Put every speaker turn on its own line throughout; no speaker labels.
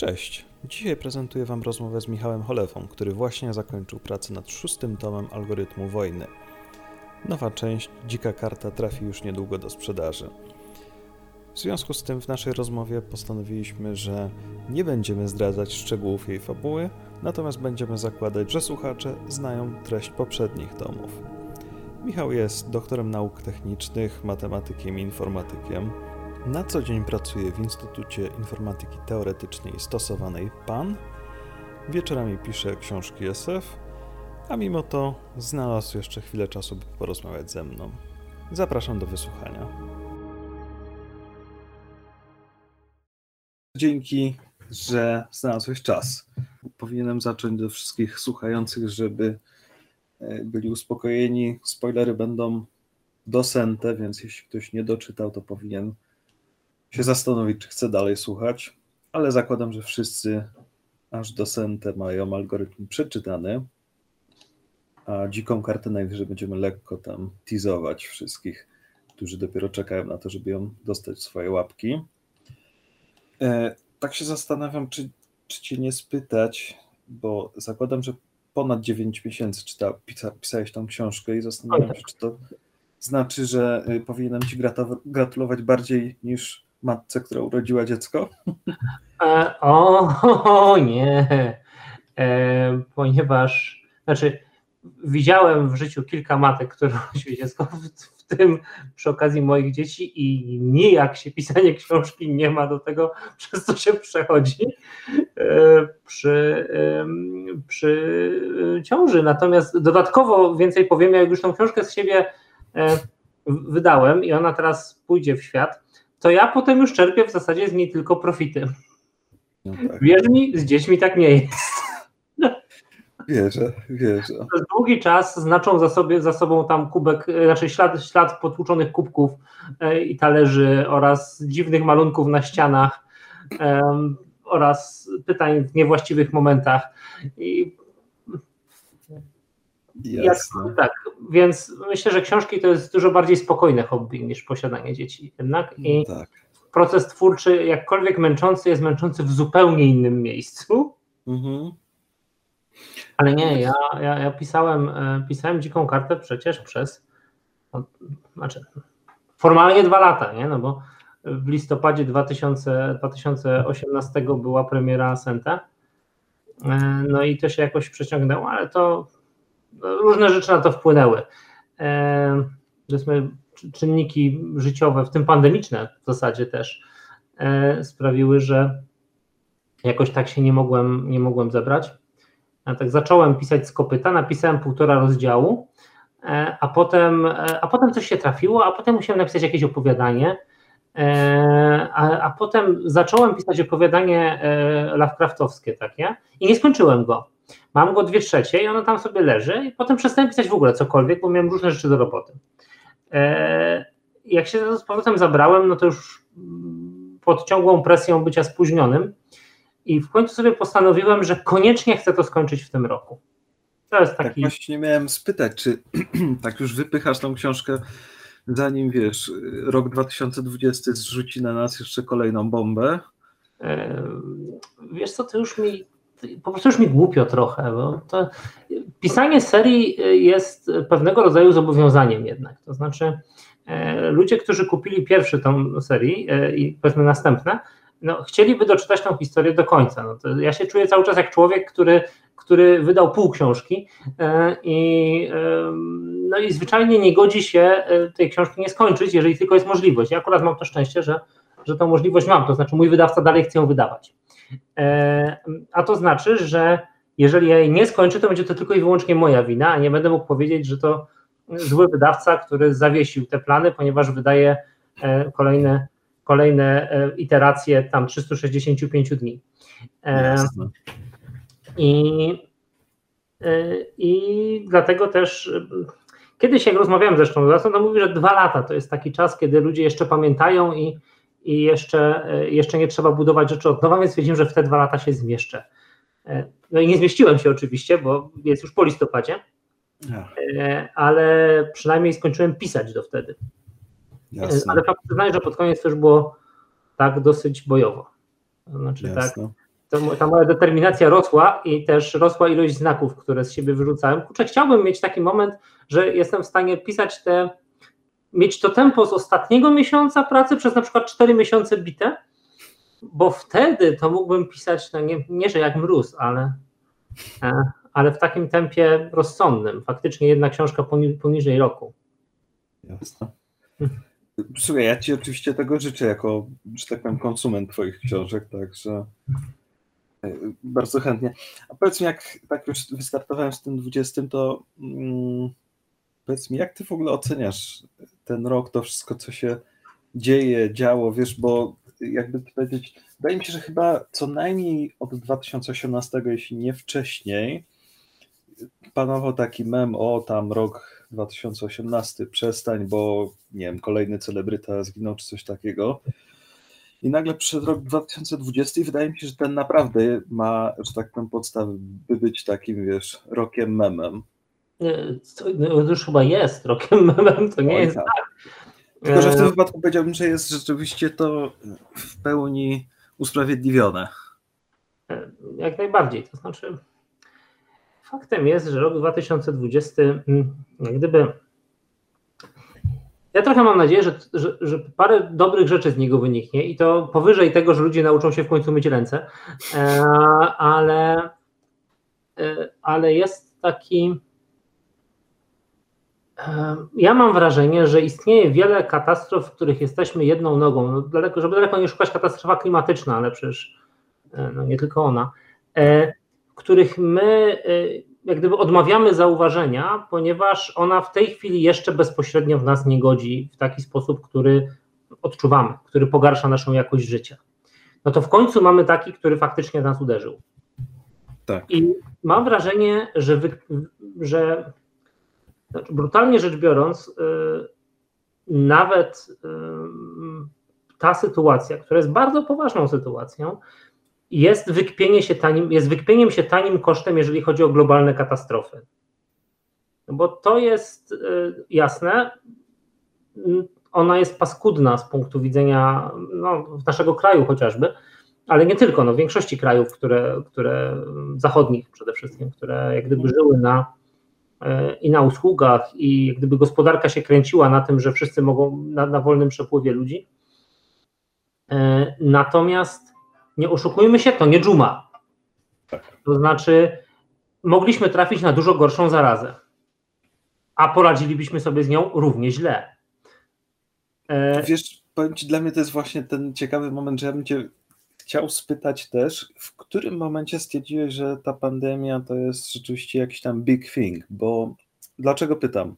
Cześć. Dzisiaj prezentuję Wam rozmowę z Michałem Cholewą, który właśnie zakończył pracę nad szóstym tomem algorytmu wojny. Nowa część, Dzika Karta, trafi już niedługo do sprzedaży. W związku z tym w naszej rozmowie postanowiliśmy, że nie będziemy zdradzać szczegółów jej fabuły, natomiast będziemy zakładać, że słuchacze znają treść poprzednich tomów. Michał jest doktorem nauk technicznych, matematykiem i informatykiem. Na co dzień pracuje w Instytucie Informatyki Teoretycznej i Stosowanej PAN. Wieczorami pisze książki SF, a mimo to znalazł jeszcze chwilę czasu, by porozmawiać ze mną. Zapraszam do wysłuchania. Dzięki, że znalazłeś czas. Powinienem zacząć do wszystkich słuchających, żeby e, byli uspokojeni. Spoilery będą dosęte, więc jeśli ktoś nie doczytał, to powinien się zastanowić, czy chce dalej słuchać, ale zakładam, że wszyscy aż do Sente mają algorytm przeczytany, a dziką kartę najwyżej będziemy lekko tam teasować wszystkich, którzy dopiero czekają na to, żeby ją dostać w swoje łapki. E, tak się zastanawiam, czy, czy cię nie spytać, bo zakładam, że ponad 9 miesięcy czyta, pisa, pisałeś tą książkę i zastanawiam się, czy to znaczy, że y, powinienem ci gratulować bardziej niż matce, która urodziła dziecko?
E, o, nie, e, ponieważ, znaczy, widziałem w życiu kilka matek, które urodziły dziecko, w, tym przy okazji moich dzieci i nijak się pisanie książki nie ma do tego, przez co się przechodzi e, przy, przy ciąży. Natomiast dodatkowo więcej powiem, jak już tą książkę z siebie e, wydałem i ona teraz pójdzie w świat, to ja potem już czerpię w zasadzie z niej tylko profity. No tak. Wierz mi, z dziećmi tak nie jest.
Wierzę, wierzę.
Przez długi czas znaczą za, sobie, za sobą tam kubek, znaczy ślad, ślad potłuczonych kubków e, i talerzy oraz dziwnych malunków na ścianach um, oraz pytań w niewłaściwych momentach. I
Jasne.
Jak, tak, więc myślę, że książki to jest dużo bardziej spokojne hobby niż posiadanie dzieci jednak i tak. proces twórczy, jakkolwiek męczący, jest męczący w zupełnie innym miejscu. Mhm. Ale nie, ja, ja, ja, pisałem, e, pisałem dziką kartę przecież przez no, znaczy, formalnie dwa lata, nie? No bo w listopadzie 2000, 2018 była premiera Sente. E, no i to się jakoś przeciągnęło, ale to różne rzeczy na to wpłynęły. E, powiedzmy, czynniki życiowe, w tym pandemiczne w zasadzie też, e, sprawiły, że jakoś tak się nie mogłem, nie mogłem zebrać. Ja tak zacząłem pisać z kopyta, napisałem półtora rozdziału, e, a potem, a potem coś się trafiło, a potem musiałem napisać jakieś opowiadanie. A, a potem zacząłem pisać opowiadanie Lovecraftowskie takie i nie skończyłem go. Mam go dwie trzecie i ono tam sobie leży i potem przestałem pisać w ogóle cokolwiek, bo miałem różne rzeczy do roboty. E, jak się z powrotem zabrałem, no to już pod ciągłą presją bycia spóźnionym i w końcu sobie postanowiłem, że koniecznie chcę to skończyć w tym roku.
To jest tak taki... Tak właśnie miałem spytać, czy tak już wypychasz tą książkę, zanim wiesz, rok 2020 zrzuci na nas jeszcze kolejną bombę? E,
wiesz co, to już mi po prostu już mi głupio trochę, bo pisanie serii jest pewnego rodzaju zobowiązaniem jednak. To znaczy, e, ludzie, którzy kupili pierwszy tą serii e, i powiedzmy następne, no, chcieliby doczytać tą historię do końca. No to ja się czuję cały czas jak człowiek, który, który wydał pół książki e, i, no i zwyczajnie nie godzi się tej książki nie skończyć, jeżeli tylko jest możliwość. Ja akurat mam to szczęście, że, że tą możliwość mam, to znaczy mój wydawca dalej chce ją wydawać. E, a to znaczy, że jeżeli ja jej nie skończę, to będzie to tylko i wyłącznie moja wina, a nie będę mógł powiedzieć, że to zły wydawca, który zawiesił te plany, ponieważ wydaje e, kolejne, kolejne e, iteracje tam 365 dni. Jasne. I, I dlatego też kiedyś jak rozmawiałem zresztą z wydawcą, to mówi, że dwa lata to jest taki czas, kiedy ludzie jeszcze pamiętają i i jeszcze, e, jeszcze nie trzeba budować rzeczy od nowa, więc stwierdziłem, że w te dwa lata się zmieszczę. E, no i nie zmieściłem się oczywiście, bo jest już po listopadzie, e, ale przynajmniej skończyłem pisać do wtedy. Jasne. Ale fakt przyznaję, że pod koniec też było tak dosyć bojowo. znaczy tak, Jasne. tak, to, ta moja determinacja rosła i też rosła ilość znaków, które z siebie wyrzucałem. Kurczę, chciałbym mieć taki moment, że jestem w stanie pisać te, mieć to tempo z ostatniego miesiąca pracy przez na przykład 4 miesiące bite, bo wtedy to mógłbym pisać, no nie, nie że jak mróz, ale, e, ale w takim tempie rozsądnym. Faktycznie jedna książka poniżej roku.
Jasne. Słuchaj, ja Ci oczywiście tego życzę jako, że tak powiem, konsument Twoich książek, także e, bardzo chętnie. A powiedz mi, jak tak już wystartowałem z tym 20, to mm, powiedz mi, jak Ty w ogóle oceniasz ten rok, to wszystko, co się dzieje, działo, wiesz, bo jakby powiedzieć, wydaje mi się, że chyba co najmniej od 2018, jeśli nie wcześniej, panował taki mem, o tam rok 2018, przestań, bo nie wiem, kolejny celebryta zginął czy coś takiego. I nagle przyszedł rok 2020 i wydaje mi się, że ten naprawdę ma, że tak powiem, podstawy, by być takim, wiesz, rokiem memem.
No, już chyba jest rokiem memem, to nie Oj, jest tak. tak.
Tylko, że w tym e, wypadku powiedziałbym, że jest rzeczywiście to w pełni usprawiedliwione.
E, jak najbardziej. To znaczy, faktem jest, że rok 2020, mm, jak gdyby. Ja trochę mam nadzieję, że, że, że, parę dobrych rzeczy z niego wyniknie i to powyżej tego, że ludzie nauczą się w końcu myć ręce, e, ale, ale jest taki ja mam wrażenie, że istnieje wiele katastrof, w których jesteśmy jedną nogą. No daleko, żeby daleko nie szukać katastrofa klimatyczna, ale przecież e, no nie tylko ona, e, w których my e, jak gdyby odmawiamy zauważenia, ponieważ ona w tej chwili jeszcze bezpośrednio w nas nie godzi w taki sposób, który odczuwamy, który pogarsza naszą jakość życia. No to w końcu mamy taki, który faktycznie nas uderzył. Tak. I mam wrażenie, że, wy, że znaczy, brutalnie rzecz biorąc, y, nawet y, ta sytuacja, która jest bardzo poważną sytuacją, jest, wykpienie się tanim, jest wykpieniem się tanim kosztem, jeżeli chodzi o globalne katastrofy. No bo to jest y, jasne, ona jest paskudna z punktu widzenia no, naszego kraju chociażby, ale nie tylko, no, większości krajów, które, które zachodnich przede wszystkim, które jak gdyby żyły na i na usługach, i gdyby gospodarka się kręciła na tym, że wszyscy mogą na, na wolnym przepływie ludzi. E, natomiast nie oszukujmy się, to nie dżuma. Tak. To znaczy, mogliśmy trafić na dużo gorszą zarazę, a poradzilibyśmy sobie z nią równie źle.
E, Wiesz, powiem Ci, dla mnie to jest właśnie ten ciekawy moment, że ja bym Cię chciał spytać też, w którym momencie stwierdziłeś, że ta pandemia to jest rzeczywiście jakiś tam big thing, bo dlaczego pytam?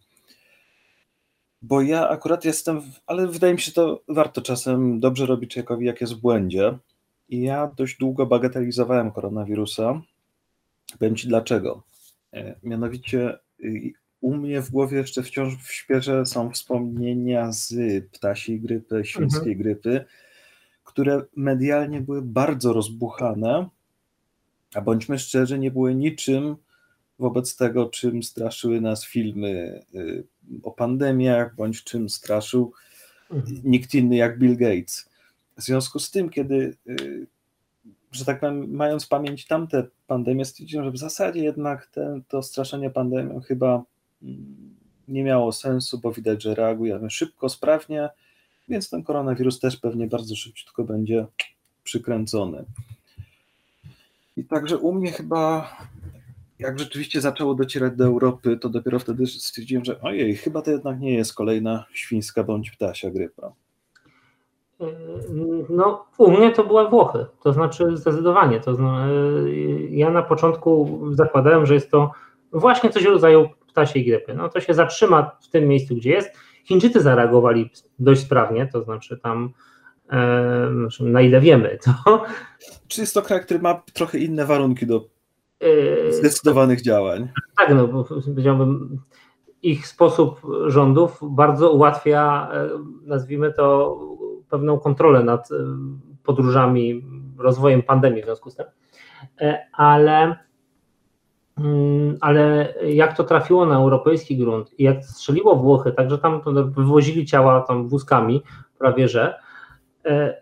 Bo ja akurat jestem, w, ale wydaje mi się, to warto czasem dobrze robić człowiekowi, jak jest w błędzie. I ja dość długo bagatelizowałem koronawirusa. Powiem Ci dlaczego. E, mianowicie y, u mnie w głowie jeszcze wciąż w świeże są wspomnienia z ptasiej grypy, świńskiej mhm. grypy, które medialnie były bardzo rozbuchane, a bądźmy szczerzy, nie były niczym wobec tego, czym straszyły nas filmy y, o pandemiach, bądź czym straszył mhm. nikt inny jak Bill Gates. W związku z tym, kiedy, y, że tak powiem, mając pamięć tamte pandemie, stwierdziłem, że w zasadzie jednak ten, to straszenie pandemią chyba mm, nie miało sensu, bo widać, że reagujemy szybko, sprawnie, więc ten koronawirus też pewnie bardzo szybciutko będzie przykręcony. I także u mnie chyba, jak rzeczywiście zaczęło docierać do Europy, to dopiero wtedy stwierdziłem, że ojej, chyba to jednak nie jest kolejna świńska bądź ptasia grypa.
No, u mnie to były Włochy, to znaczy zdecydowanie. To ja na początku zakładałem, że jest to właśnie coś w rodzaju ptasiej grypy. No to się zatrzyma w tym miejscu, gdzie jest Chińczycy zareagowali dość sprawnie, to znaczy tam e, na ile wiemy, to.
Czy jest to kraj, który ma trochę inne warunki do e, zdecydowanych działań?
Tak, no bo powiedziałbym, ich sposób rządów bardzo ułatwia, e, nazwijmy to, pewną kontrolę nad podróżami, rozwojem pandemii w związku z tym. Ale ale jak to trafiło na europejski grunt i jak strzeliło Włochy, także tam wywozili ciała tam wózkami prawie że, e,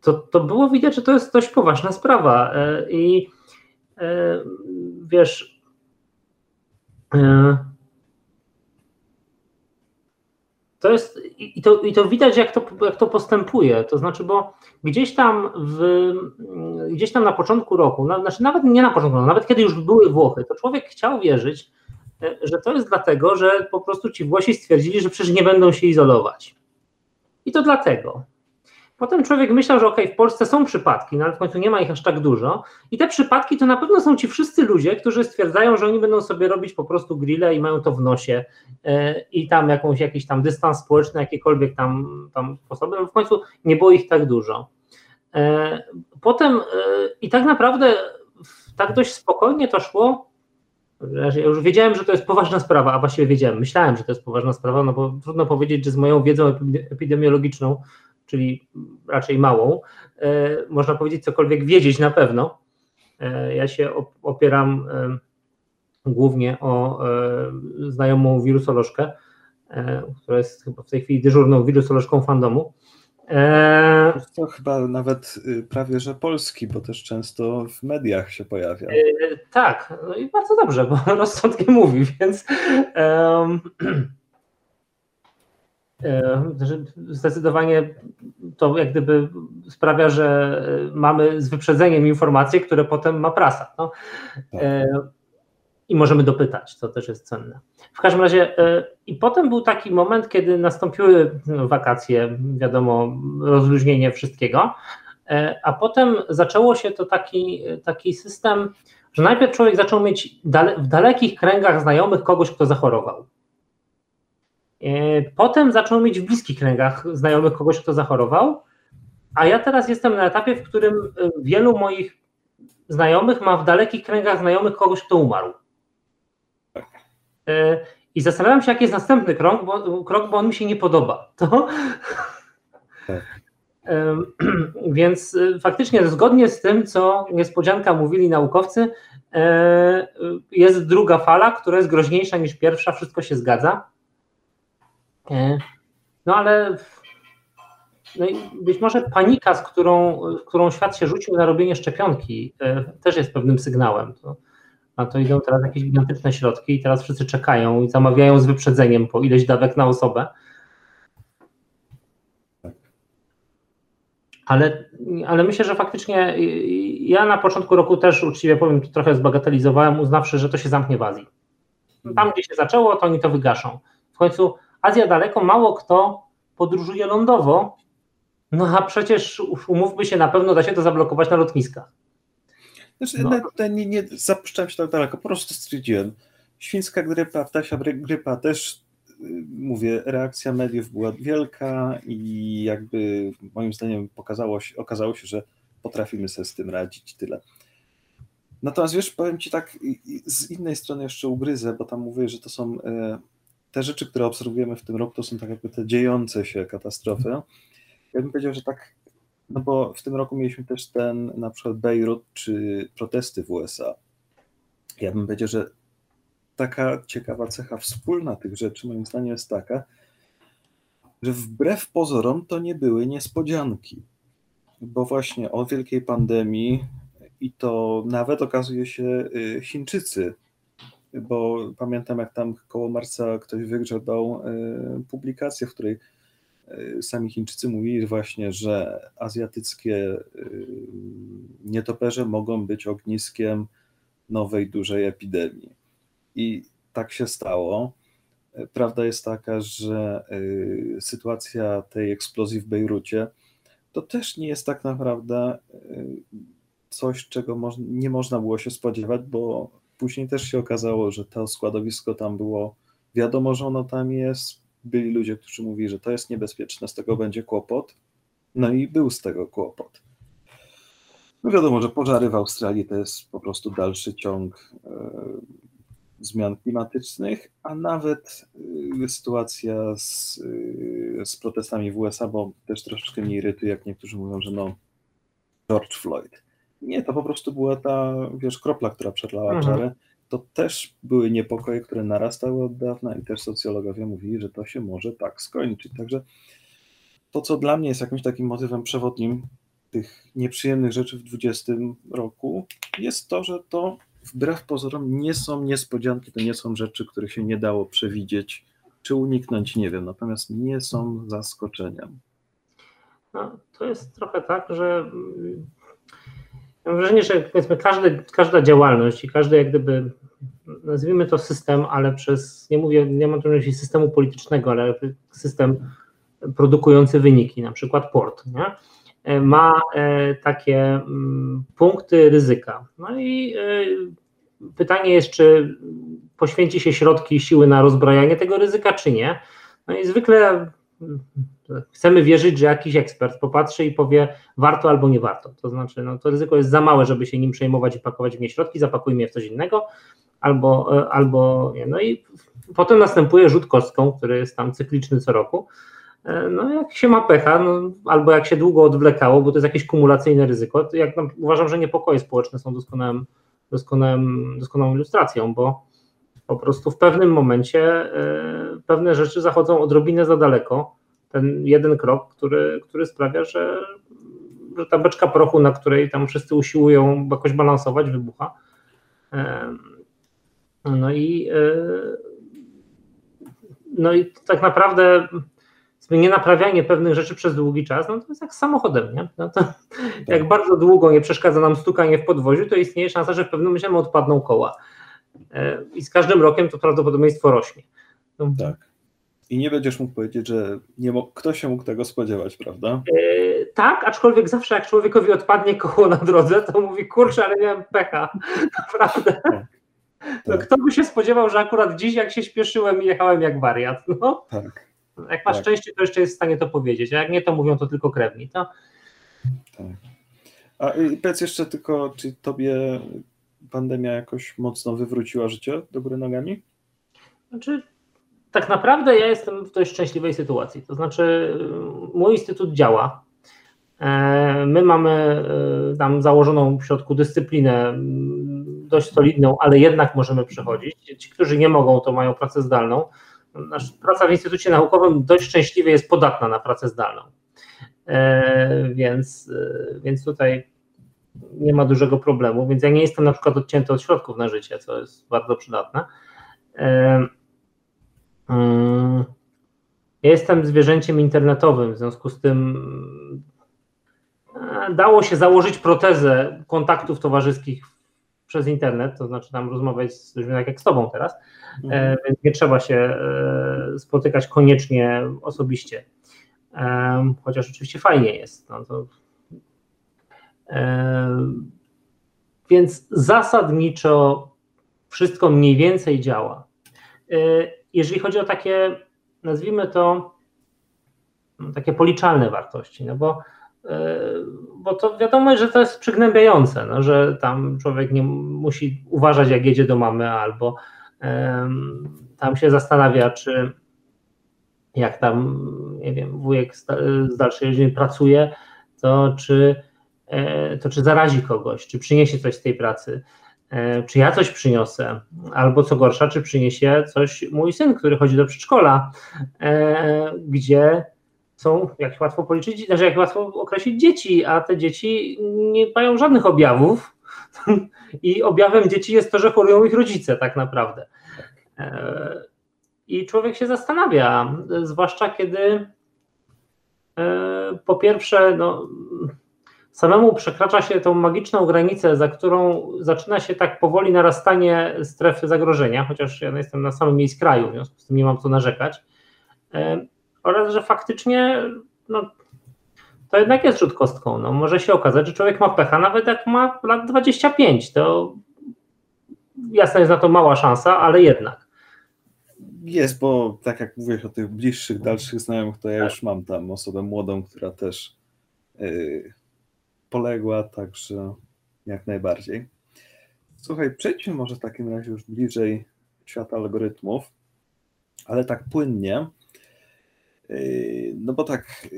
to, to było widać, że to jest dość poważna sprawa. I wiesz, to jest, i to, i to widać, jak to, jak to postępuje. To znaczy, bo gdzieś tam w, gdzieś tam na początku roku, na, znaczy nawet nie na początku roku, nawet kiedy już były Włochy, to człowiek chciał wierzyć, e, że to jest dlatego, że po prostu ci Włosi stwierdzili, że przecież nie będą się izolować. I to dlatego. Potem człowiek myślał, że ok, w Polsce są przypadki, no ale w końcu nie ma ich aż tak dużo. I te przypadki to na pewno są ci wszyscy ludzie, którzy stwierdzają, że oni będą sobie robić po prostu grille i mają to w nosie yy, i tam jakąś, jakiś tam dystans społeczny, jakiekolwiek tam, tam sposoby. No w końcu nie było ich tak dużo. Yy, potem yy, i tak naprawdę tak dość spokojnie to szło. Ja już wiedziałem, że to jest poważna sprawa, a właściwie wiedziałem, myślałem, że to jest poważna sprawa, no bo trudno powiedzieć, że z moją wiedzą epidemiologiczną czyli raczej małą, e, można powiedzieć cokolwiek wiedzieć na pewno. E, ja się opieram e, głównie o znajomą wirusolożkę, która jest chyba w tej chwili dyżurną wirusolożką fandomu.
To chyba nawet y, prawie że polski, bo też często w mediach się pojawia.
Tak, no i bardzo dobrze, bo rozsądnie mówi, więc um, zdecydowanie to jak gdyby sprawia, że mamy z wyprzedzeniem informacje, które potem ma prasa. No. E, I możemy dopytać, co też jest cenne. W każdym razie, e, i potem był taki moment, kiedy nastąpiły wakacje, wiadomo, rozluźnienie wszystkiego, a potem zaczęło się to taki, taki system, że najpierw człowiek zaczął mieć w dalekich kręgach znajomych kogoś, kto zachorował. E, potem zaczął mieć w bliskich kręgach znajomych kogoś, kto zachorował, a ja teraz jestem na etapie, w którym e, wielu moich znajomych ma w dalekich kręgach znajomych kogoś, kto umarł. E, I zastanawiam się, jaki jest następny krok, bo, krok, bo on mi się nie podoba. To... Tak. Więc faktycznie zgodnie z tym, co niespodzianka mówili naukowcy, jest druga fala, która jest groźniejsza niż pierwsza, wszystko się zgadza. No ale no i być może panika, z którą, którą świat się rzucił na robienie szczepionki, e, też jest pewnym sygnałem. To, na to idą teraz jakieś gigantyczne środki i teraz wszyscy czekają i zamawiają z wyprzedzeniem po ileś dawek na osobę. Ale, ale myślę, że faktycznie ja na początku roku też uczciwie powiem, trochę zbagatelizowałem, uznawszy, że to się zamknie w Azji. Tam, gdzie się zaczęło, to oni to wygaszą. W końcu Azja daleko, mało kto podróżuje lądowo, no a przecież umówmy się, na pewno da się to zablokować na lotniskach.
Znaczy, no. nie, nie zapuszczałem się tak daleko, po prostu stwierdziłem. Świńska grypa, ptasia grypa też, y, mówię, reakcja mediów była wielka i jakby moim zdaniem pokazało się, okazało się, że potrafimy sobie z tym radzić, tyle. Natomiast wiesz, powiem Ci tak, z innej strony jeszcze ugryzę, bo tam mówię, że to są e, te rzeczy, które obserwujemy w tym roku, to są tak jakby te dziejące się katastrofy. Ja bym powiedział, że tak, no bo w tym roku mieliśmy też ten na przykład Bejrut czy protesty w USA. Ja bym powiedział, że taka ciekawa cecha wspólna tych rzeczy moim zdaniem jest taka, że wbrew pozorom to nie były niespodzianki, bo właśnie o wielkiej pandemii i to nawet okazuje się y, Chińczycy bo pamiętam jak tam koło marca ktoś wygrzebał e, publikację, w której e, sami Chińczycy mówili właśnie, że azjatyckie e, nietoperze mogą być ogniskiem nowej dużej epidemii. I tak się stało. Prawda jest taka, że sytuacja tej eksplozji w Bejrucie to też nie jest tak naprawdę coś, czego nie można było się spodziewać, bo Później też się okazało, że to składowisko tam było, wiadomo, że ono tam jest. Byli ludzie, którzy mówili, że to jest niebezpieczne, z tego będzie kłopot. No i był z tego kłopot. No wiadomo, że pożary w Australii to jest po prostu dalszy ciąg e, zmian klimatycznych, a nawet e, sytuacja z, e, z protestami w USA, bo też troszeczkę mnie irytuje, jak niektórzy mówią, że no George Floyd. Nie, to po prostu była ta, wiesz, kropla, która przelała mhm. czarę. To też były niepokoje, które narastały od dawna i też socjologowie mówili, że to się może tak skończyć. Także to, co dla mnie jest jakimś takim motywem przewodnim, tych nieprzyjemnych rzeczy w 20 roku jest to, że to wbrew pozorom nie są niespodzianki, to nie są rzeczy, których się nie dało przewidzieć czy uniknąć, nie wiem, natomiast nie są zaskoczeniem.
No, to jest trochę tak, że mam wrażenie, że powiedzmy każdy, każda działalność i każdy jak gdyby, nazwijmy to system, ale przez, nie mówię, nie mam tu na myśli systemu politycznego, ale system produkujący wyniki, na przykład port, nie? E, ma e, takie mm, punkty ryzyka. No i e, pytanie jest, czy poświęci się środki i siły na rozbrajanie tego ryzyka, czy nie. No i zwykle chcemy wierzyć, że jakiś ekspert popatrzy i powie warto albo nie warto. To znaczy, no to ryzyko jest za małe, żeby się nim przejmować i pakować w nie środki, zapakujmy je w coś innego, albo, albo nie. No i potem następuje rzut kostką, który jest tam cykliczny co roku. E, no jak się ma pecha, no, albo jak się długo odwlekało, bo to jest jakieś kumulacyjne ryzyko, to jak, no, uważam, że niepokoje społeczne są doskonałym, doskonałym, doskonałą ilustracją, bo po prostu w pewnym momencie y, pewne rzeczy zachodzą odrobinę za daleko. Ten jeden krok, który, który sprawia, że, że ta beczka prochu, na której tam wszyscy usiłują jakoś balansować, wybucha. Y, no i, y, no i tak naprawdę nienaprawianie pewnych rzeczy przez długi czas, no to jest jak z samochodem, nie? No to, tak. Jak bardzo długo nie przeszkadza nam stukanie w podwoziu, to istnieje szansa, że w pewnym momencie odpadną koła. E, I z każdym rokiem to prawdopodobieństwo rośnie.
No. Tak. I nie będziesz mógł powiedzieć, że nie mógł, kto się mógł tego spodziewać, prawda? Yy,
tak, aczkolwiek zawsze jak człowiekowi odpadnie koło na drodze, to mówi, kurczę, ale miałem pecha. Naprawdę. Tak. No, tak. kto by się spodziewał, że akurat dziś, jak się śpieszyłem i jechałem jak wariat. No? Tak. Jak masz tak. szczęście, to jeszcze jest w stanie to powiedzieć, a jak nie, to mówią to tylko krewni. To...
Tak. A powiedz jeszcze tylko, czy tobie pandemia jakoś mocno wywróciła życie do góry nogami?
Znaczy, tak naprawdę ja jestem w dość szczęśliwej sytuacji. To znaczy, mój instytut działa. E, my mamy e, tam założoną w środku dyscyplinę dość solidną, ale jednak możemy przechodzić. Ci, którzy nie mogą, to mają pracę zdalną. Nasza praca w Instytucie Naukowym dość szczęśliwie jest podatna na pracę zdalną. E, więc, więc tutaj nie ma dużego problemu, więc ja nie jestem na przykład odcięty od środków na życie, co jest bardzo przydatne. Ja jestem zwierzęciem internetowym, w związku z tym e, dało się założyć protezę kontaktów towarzyskich przez internet, to znaczy tam rozmawiać z ludźmi tak jak z tobą teraz, e, mhm. więc nie trzeba się e, spotykać koniecznie osobiście. Chociaż oczywiście fajnie jest. No to więc zasadniczo wszystko mniej więcej działa. E, jeżeli chodzi o takie, nazwijmy to, no, takie policzalne wartości, no bo, e, bo to wiadomo, że to jest przygnębiające, no, że tam człowiek nie musi uważać, jak jedzie do mamy, albo tam się zastanawia, czy jak tam, nie wiem, wujek z dalszej rodziny pracuje, to czy E, to czy zarazi kogoś, czy przyniesie coś z tej pracy, e, czy ja coś przyniosę, albo co gorsza, czy przyniesie coś mój syn, który chodzi do przedszkola, e, gdzie są, jak łatwo policzyć, znaczy jak łatwo określić dzieci, a te dzieci nie mają żadnych objawów i objawem dzieci jest to, że chorują ich rodzice tak naprawdę. I człowiek się zastanawia, zwłaszcza kiedy po pierwsze, no, samemu przekracza się tą magiczną granicę, za którą zaczyna się tak powoli narastanie strefy zagrożenia, chociaż ja jestem na samym jej skraju, w związku z tym nie mam co narzekać. Oraz, że faktycznie no, to jednak jest rzut kostką. No, może się okazać, że człowiek ma pecha, nawet jak ma lat 25. To jasna jest na to mała szansa, ale jednak.
Jest, bo tak jak mówisz o tych bliższych, dalszych znajomych, to ja już mam tam osobę młodą, która też yy, poległa, także jak najbardziej. Słuchaj, przejdźmy może w takim razie już bliżej świata algorytmów, ale tak płynnie. Yy, no bo tak,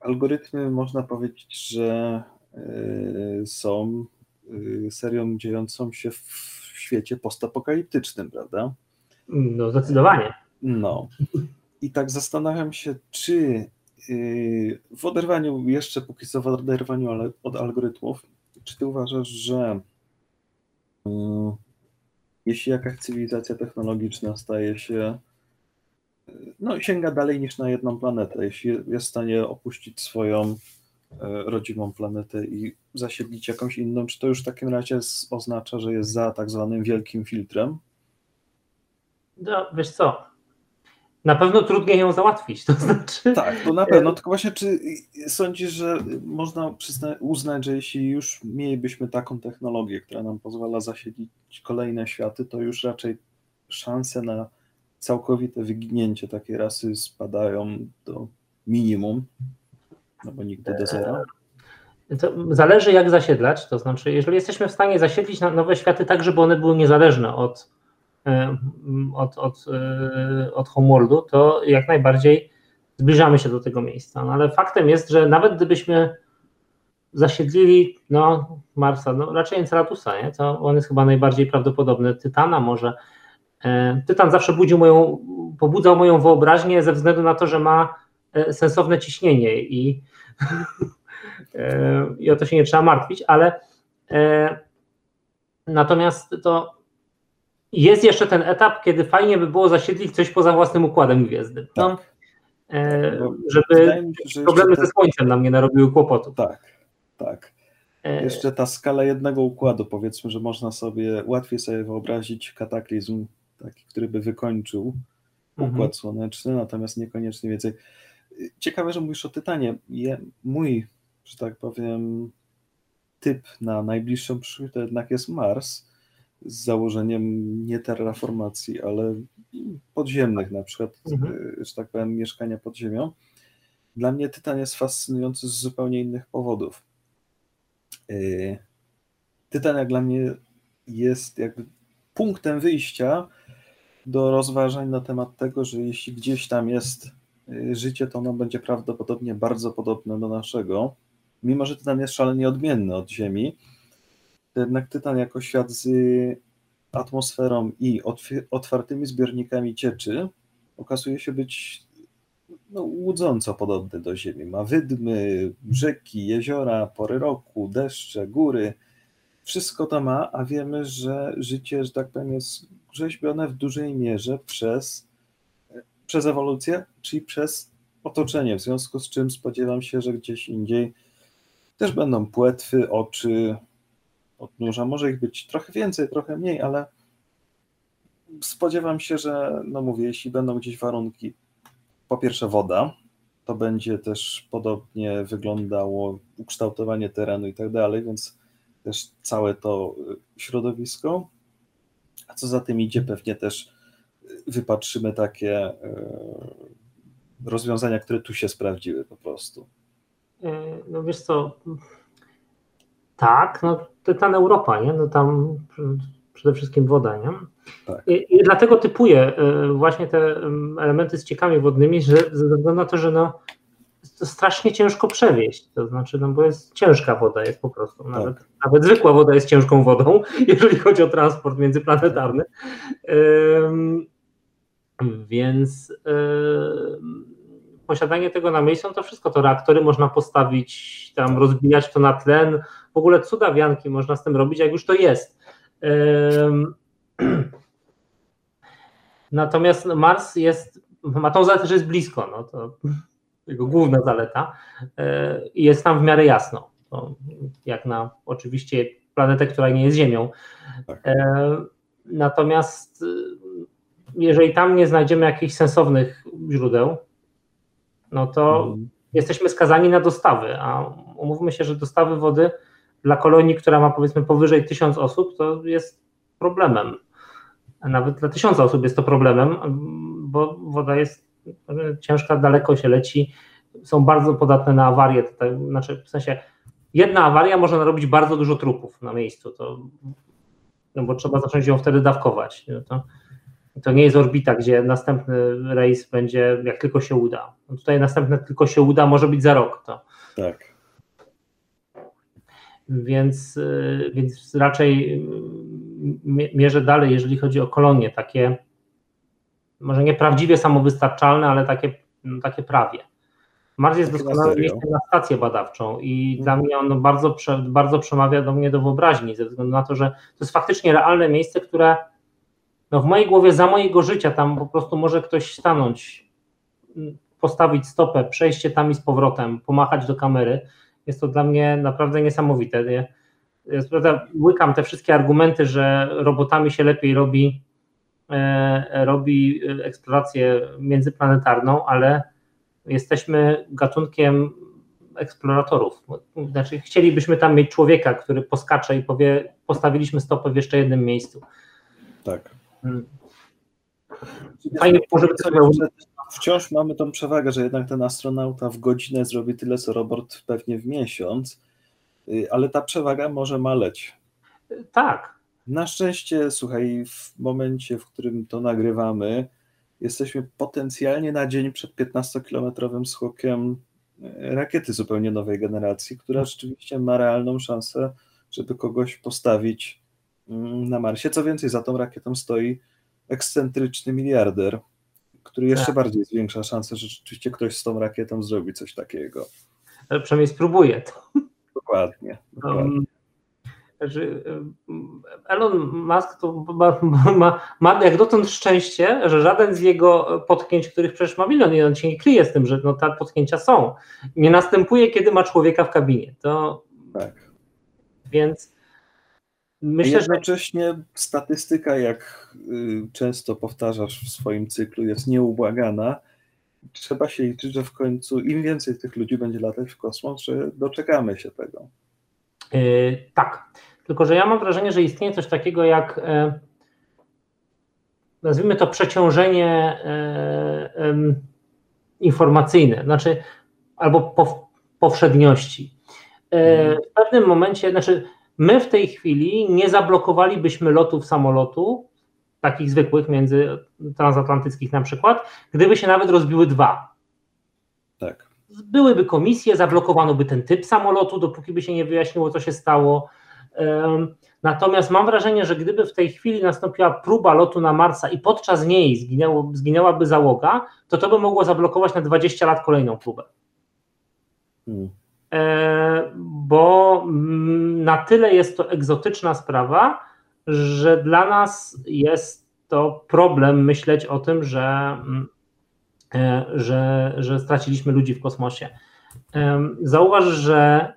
algorytmy można powiedzieć, że yy, są yy, serią dziejącą się w świecie postapokaliptycznym, prawda?
No, zdecydowanie.
No. I tak zastanawiam się, czy w oderwaniu, jeszcze póki co w oderwaniu od algorytmów, czy ty uważasz, że yy, jeśli jakaś cywilizacja technologiczna staje się, no sięga dalej niż na jedną planetę, jeśli jest w stanie opuścić swoją rodzimą planetę i zasiedlić jakąś inną, czy to już w takim razie oznacza, że jest za tak zwanym wielkim filtrem?
No, wiesz co, na pewno trudniej ją załatwić, to znaczy...
Tak, to na pewno, tylko właśnie czy sądzisz, że można uznać, że jeśli już mielibyśmy taką technologię, która nam pozwala zasiedlić kolejne światy, to już raczej szanse na całkowite wyginięcie takiej rasy spadają do minimum, no bo nigdy do zera?
To zależy jak zasiedlać, to znaczy jeżeli jesteśmy w stanie zasiedlić nowe światy tak, żeby one były niezależne od, e, od, od, e, od homeworldu, to jak najbardziej zbliżamy się do tego miejsca. No ale faktem jest, że nawet gdybyśmy zasiedlili no, Marsa, no raczej Encelatusa, nie? to on jest chyba najbardziej prawdopodobny, Tytana może. E, Tytan zawsze budził moją, pobudzał moją wyobraźnię ze względu na to, że ma sensowne ciśnienie i i o to się nie trzeba martwić, ale e, natomiast to jest jeszcze ten etap, kiedy fajnie by było zasiedlić coś poza własnym układem gwiezdnym. No, tak. E, żeby się, problemy ze Słońcem nam nie narobiły kłopotu.
Tak, tak. E, jeszcze ta skala jednego układu, powiedzmy, że można sobie łatwiej sobie wyobrazić kataklizm, taki, który by wykończył układ mhm. słoneczny, natomiast niekoniecznie więcej. Ciekawe, że mówisz o Tytanie. Je, mój że tak powiem, typ na najbliższą przyszłość to jednak jest Mars z założeniem nie terraformacji, ale podziemnych na przykład, mhm. że tak powiem, mieszkania pod ziemią. Dla mnie Tytan jest fascynujący z zupełnie innych powodów. Y, Tytan jak dla mnie jest jakby punktem wyjścia do rozważań na temat tego, że jeśli gdzieś tam jest y, życie, to ono będzie prawdopodobnie bardzo podobne do naszego mimo że Tytan jest szalenie odmienny od Ziemi, jednak Tytan jako świat z atmosferą i otwartymi zbiornikami cieczy okazuje się być no, łudząco podobny do Ziemi. Ma wydmy, rzeki, jeziora, pory roku, deszcze, góry. Wszystko to ma, a wiemy, że życie, że tak powiem, jest rzeźbione w dużej mierze przez, przez ewolucję, czyli przez otoczenie, w związku z czym spodziewam się, że gdzieś indziej też będą płetwy, oczy, odnóża. Może ich być trochę więcej, trochę mniej, ale spodziewam się, że, no mówię, jeśli będą gdzieś warunki, po pierwsze woda, to będzie też podobnie wyglądało ukształtowanie terenu i tak dalej, więc też całe to środowisko. A co za tym idzie, pewnie też wypatrzymy takie e, rozwiązania, które tu się sprawdziły po prostu.
E, no wiesz co, tak, no Tytan Europa, nie? No tam przede wszystkim woda, nie? Tak. I, I, dlatego typuję e, właśnie te elementy z ciekami wodnymi, że ze względu na to, że no to strasznie ciężko przewieźć, to znaczy, no bo jest ciężka woda, jest po prostu, tak. nawet, nawet zwykła woda jest ciężką wodą, jeżeli chodzi o transport międzyplanetarny. Więc posiadanie tego na miejscu, no to wszystko, to reaktory można postawić, tam rozbijać to na tlen, w ogóle cudawianki można z tym robić, jak już to jest. Natomiast Mars jest, ma tą zaletę, że jest blisko, no to jego główna zaleta e, i jest tam w miarę jasno, to jak na oczywiście planetę, która nie jest Ziemią. Tak. E, natomiast jeżeli tam nie znajdziemy jakichś sensownych źródeł, no to mhm. jesteśmy skazani na dostawy, a umówmy się, że dostawy wody dla kolonii, która ma powiedzmy powyżej tysiąc osób, to jest problemem. Nawet dla tysiąca osób jest to problemem, bo woda jest ciężka, daleko się leci, są bardzo podatne na awarie. Znaczy w sensie jedna awaria może narobić bardzo dużo trupów na miejscu, to, no bo trzeba zacząć ją wtedy dawkować. To, to nie jest orbita, gdzie następny rejs będzie jak tylko się uda. No tutaj następne tylko się uda, może być za rok. To.
Tak.
Więc, y, więc raczej y, mierzę dalej, jeżeli chodzi o kolonie, takie może nie prawdziwie samowystarczalne, ale takie, no takie prawie. Mars jest doskonałym miejscem na stację badawczą i mhm. dla mnie on bardzo, bardzo przemawia do mnie do wyobraźni, ze względu na to, że to jest faktycznie realne miejsce, które no w mojej głowie za mojego życia tam po prostu może ktoś stanąć, postawić stopę, przejście tam i z powrotem, pomachać do kamery. Jest to dla mnie naprawdę niesamowite. Nie? Ja prawda, łykam te wszystkie argumenty, że robotami się lepiej robi, e, robi eksplorację międzyplanetarną, ale jesteśmy gatunkiem eksploratorów. Znaczy, chcielibyśmy tam mieć człowieka, który poskacze i powie, postawiliśmy stopę w jeszcze jednym miejscu.
Tak. Hmm. Fajnie, może Wciąż mamy tą przewagę, że jednak ten astronauta w godzinę zrobi tyle, co robot pewnie w miesiąc, y, ale ta przewaga może maleć.
Tak.
Na szczęście, słuchaj, w momencie, w którym to nagrywamy, jesteśmy potencjalnie na dzień przed 15-kilometrowym skokiem e, rakiety zupełnie nowej generacji, która rzeczywiście ma realną szansę, żeby kogoś postawić mm, na Marsie. Co więcej, za tą rakietą stoi ekscentryczny miliarder, który jeszcze tak. bardziej zwiększa szansę, że rzeczywiście ktoś z tą rakietą zrobi coś takiego.
Ale przynajmniej spróbuje to.
Dokładnie. dokładnie. Um,
Elon Musk to ma, ma, ma, jak dotąd szczęście, że żaden z jego potknięć, których przecież ma milion i on się nie kryje z tym, że no, te potknięcia są, nie następuje, kiedy ma człowieka w kabinie. To,
tak.
Więc myślę,
jednocześnie że... statystyka, jak y, często powtarzasz w swoim cyklu, jest nieubłagana. Trzeba się liczyć, że w końcu im więcej tych ludzi będzie latać w kosmos, że doczekamy się tego.
Yy, tak. Tylko, że ja mam wrażenie, że istnieje coś takiego jak e, nazwijmy to przeciążenie e, informacyjne, znaczy albo powszedniości. E, mhm. W pewnym momencie, znaczy my w tej chwili nie zablokowalibyśmy lotów samolotu, takich zwykłych, między transatlantyckich na przykład, gdyby się nawet rozbiły dwa.
Tak.
Byłyby komisje, zablokowano by ten typ samolotu, dopóki by się nie wyjaśniło, co się stało. Natomiast mam wrażenie, że gdyby w tej chwili nastąpiła próba lotu na Marsa i podczas niej zginęło, zginęłaby załoga, to to by mogło zablokować na 20 lat kolejną próbę. Hmm. E, bo mm, na tyle jest to egzotyczna sprawa, że dla nas jest to problem myśleć o tym, że, mm, e, że, że straciliśmy ludzi w kosmosie. Zauważ, że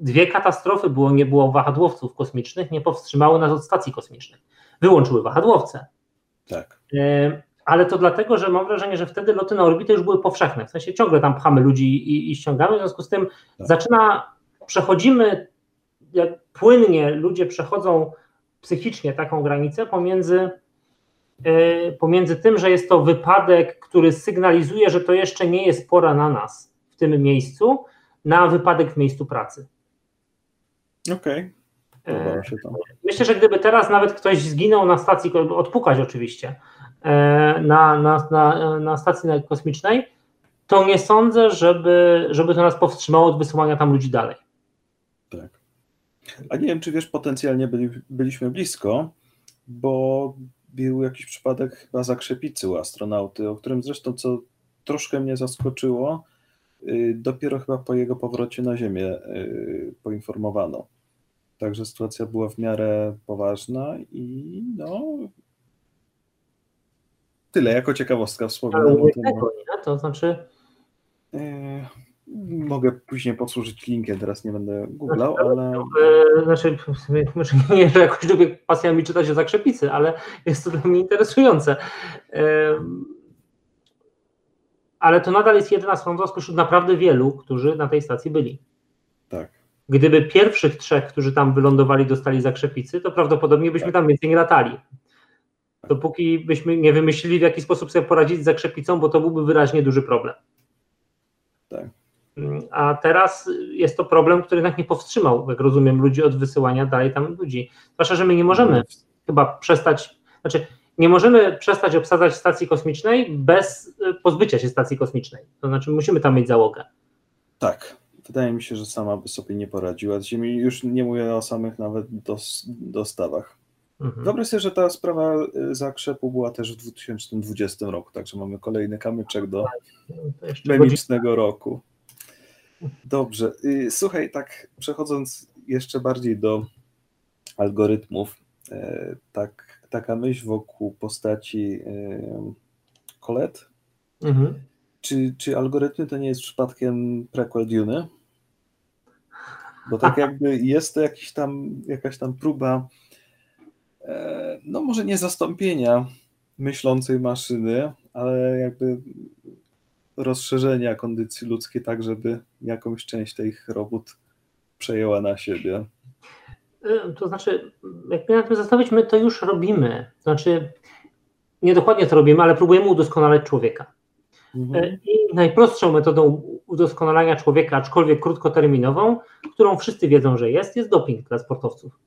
dwie katastrofy było, nie było wahadłowców kosmicznych, nie powstrzymały nas od stacji kosmicznych. Wyłączyły wahadłowce.
Tak.
E, ale to dlatego, że mam wrażenie, że wtedy loty na orbitę już były powszechne. W sensie ciągle tam pchamy ludzi i, i ściągamy, w związku z tym tak. zaczyna, przechodzimy, jak płynnie ludzie przechodzą psychicznie taką granicę pomiędzy, yy, pomiędzy tym, że jest to wypadek, który sygnalizuje, że to jeszcze nie jest pora na nas w tym miejscu, na wypadek w miejscu pracy.
Okej. Okay.
Myślę, że gdyby teraz nawet ktoś zginął na stacji, odpukać oczywiście, e, na, na, na, na stacji kosmicznej, to nie sądzę, żeby, żeby to nas powstrzymało od wysyłania tam ludzi dalej.
Tak. A nie wiem, czy wiesz, potencjalnie byli, byliśmy blisko, bo był jakiś przypadek chyba zakrzepicy u astronauty, o którym zresztą co troszkę mnie zaskoczyło, y, dopiero chyba po jego powrocie na Ziemię y, poinformowano. Także sytuacja była w miarę poważna i no. Tyle jako ciekawostka.
Tego, nie? To znaczy.
E, mogę później posłużyć linkiem, teraz nie będę googlał, znaczy, ale.
E, znaczy, nie, że jakoś lubię pasjami czytać o zakrzepicy, ale jest to dla mnie interesujące. E, ale to nadal jest jedna strona spośród naprawdę wielu, którzy na tej stacji byli.
Tak.
Gdyby pierwszych trzech, którzy tam wylądowali, dostali zakrzepicy, to prawdopodobnie byśmy tam więcej nie latali. Dopóki byśmy nie wymyślili, w jaki sposób sobie poradzić z zakrzepicą, bo to byłby wyraźnie duży problem.
Tak.
A teraz jest to problem, który jednak nie powstrzymał, jak rozumiem, ludzi od wysyłania dalej tam ludzi. Zwłaszcza, że my nie możemy no. chyba przestać, znaczy nie możemy przestać obsadzać stacji kosmicznej bez pozbycia się stacji kosmicznej. To znaczy musimy tam mieć załogę.
Tak, Wydaje mi się, że sama by sobie nie poradziła z Ziemi. Już nie mówię o samych nawet dos, dostawach. Mhm. Wyobraź sobie, że ta sprawa zakrzepu była też w 2020 roku, także mamy kolejny kamyczek do tak, memicznego roku. Dobrze. Y, słuchaj, tak przechodząc jeszcze bardziej do algorytmów, e, tak, taka myśl wokół postaci Colette. Mhm. Czy, czy algorytmy to nie jest przypadkiem prequel Dune? Bo tak jakby jest to jakiś tam, jakaś tam próba, no może nie zastąpienia myślącej maszyny, ale jakby rozszerzenia kondycji ludzkiej tak, żeby jakąś część tych robót przejęła na siebie.
Y, to znaczy, jak mnie na tym zastanowić, my to już robimy. Znaczy, nie dokładnie to robimy, ale próbujemy udoskonalać człowieka. Mhm. Y, I najprostszą metodą udoskonalania człowieka, aczkolwiek krótkoterminową, którą wszyscy wiedzą, że jest, jest doping dla sportowców.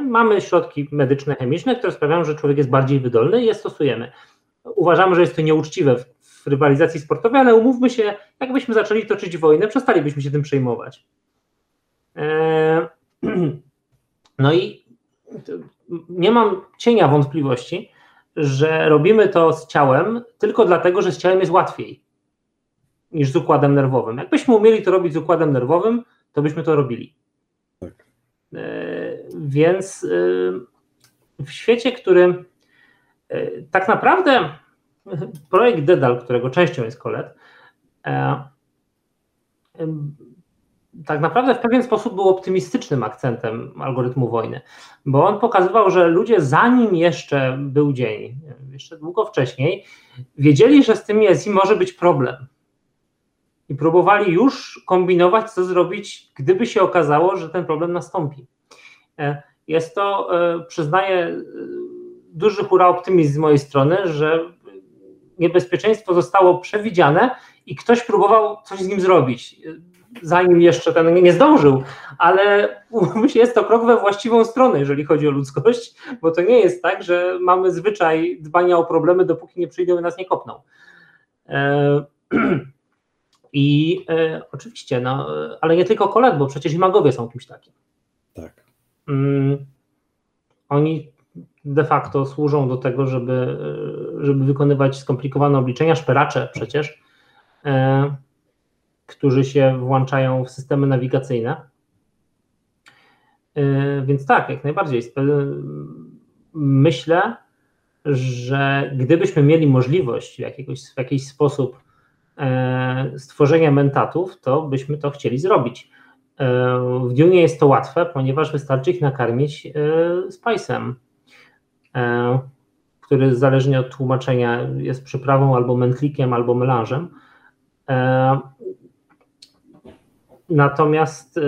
Mamy środki medyczne, chemiczne, które sprawiają, że człowiek jest bardziej wydolny i je stosujemy. Uważamy, że jest to nieuczciwe w, rywalizacji sportowej, ale umówmy się, jakbyśmy zaczęli toczyć wojnę, przestalibyśmy się tym przejmować. Eee, no i nie mam cienia wątpliwości, że robimy to z ciałem tylko dlatego, że z ciałem jest łatwiej niż z układem nerwowym. Jakbyśmy umieli to robić z układem nerwowym, to byśmy to robili. Tak. Więc e, w świecie, który e, tak naprawdę projekt Dedal, którego częścią jest Kolet, tak naprawdę w pewien sposób był optymistycznym akcentem algorytmu wojny, bo on pokazywał, że ludzie zanim jeszcze był dzień, jeszcze długo wcześniej, wiedzieli, że z tym jest i może być problem. I próbowali już kombinować, co zrobić, gdyby się okazało, że ten problem nastąpi. E, jest to, e, przyznaję, e, duży hura optymizm z mojej strony, że niebezpieczeństwo zostało przewidziane i ktoś próbował coś z nim zrobić zanim jeszcze ten nie zdążył, ale jest to krok we właściwą stronę, jeżeli chodzi o ludzkość, bo to nie jest tak, że mamy zwyczaj dbania o problemy, dopóki nie przyjdą i nas nie kopną. I oczywiście, no, ale nie tylko kolet, bo przecież i magowie są kimś takim. Mm, oni de facto służą do tego, żeby, żeby wykonywać skomplikowane obliczenia, szperacze przecież. E, którzy się włączają w systemy nawigacyjne. E, więc tak, jak najbardziej. Myślę, że gdybyśmy mieli możliwość w, jakiegoś, w jakiś sposób e, stworzenia mentatów, to byśmy to chcieli zrobić. E, w Dune jest to łatwe, ponieważ wystarczy ich nakarmić spajsem, który zależnie od tłumaczenia jest przyprawą albo mętlikiem, albo melanżem. Natomiast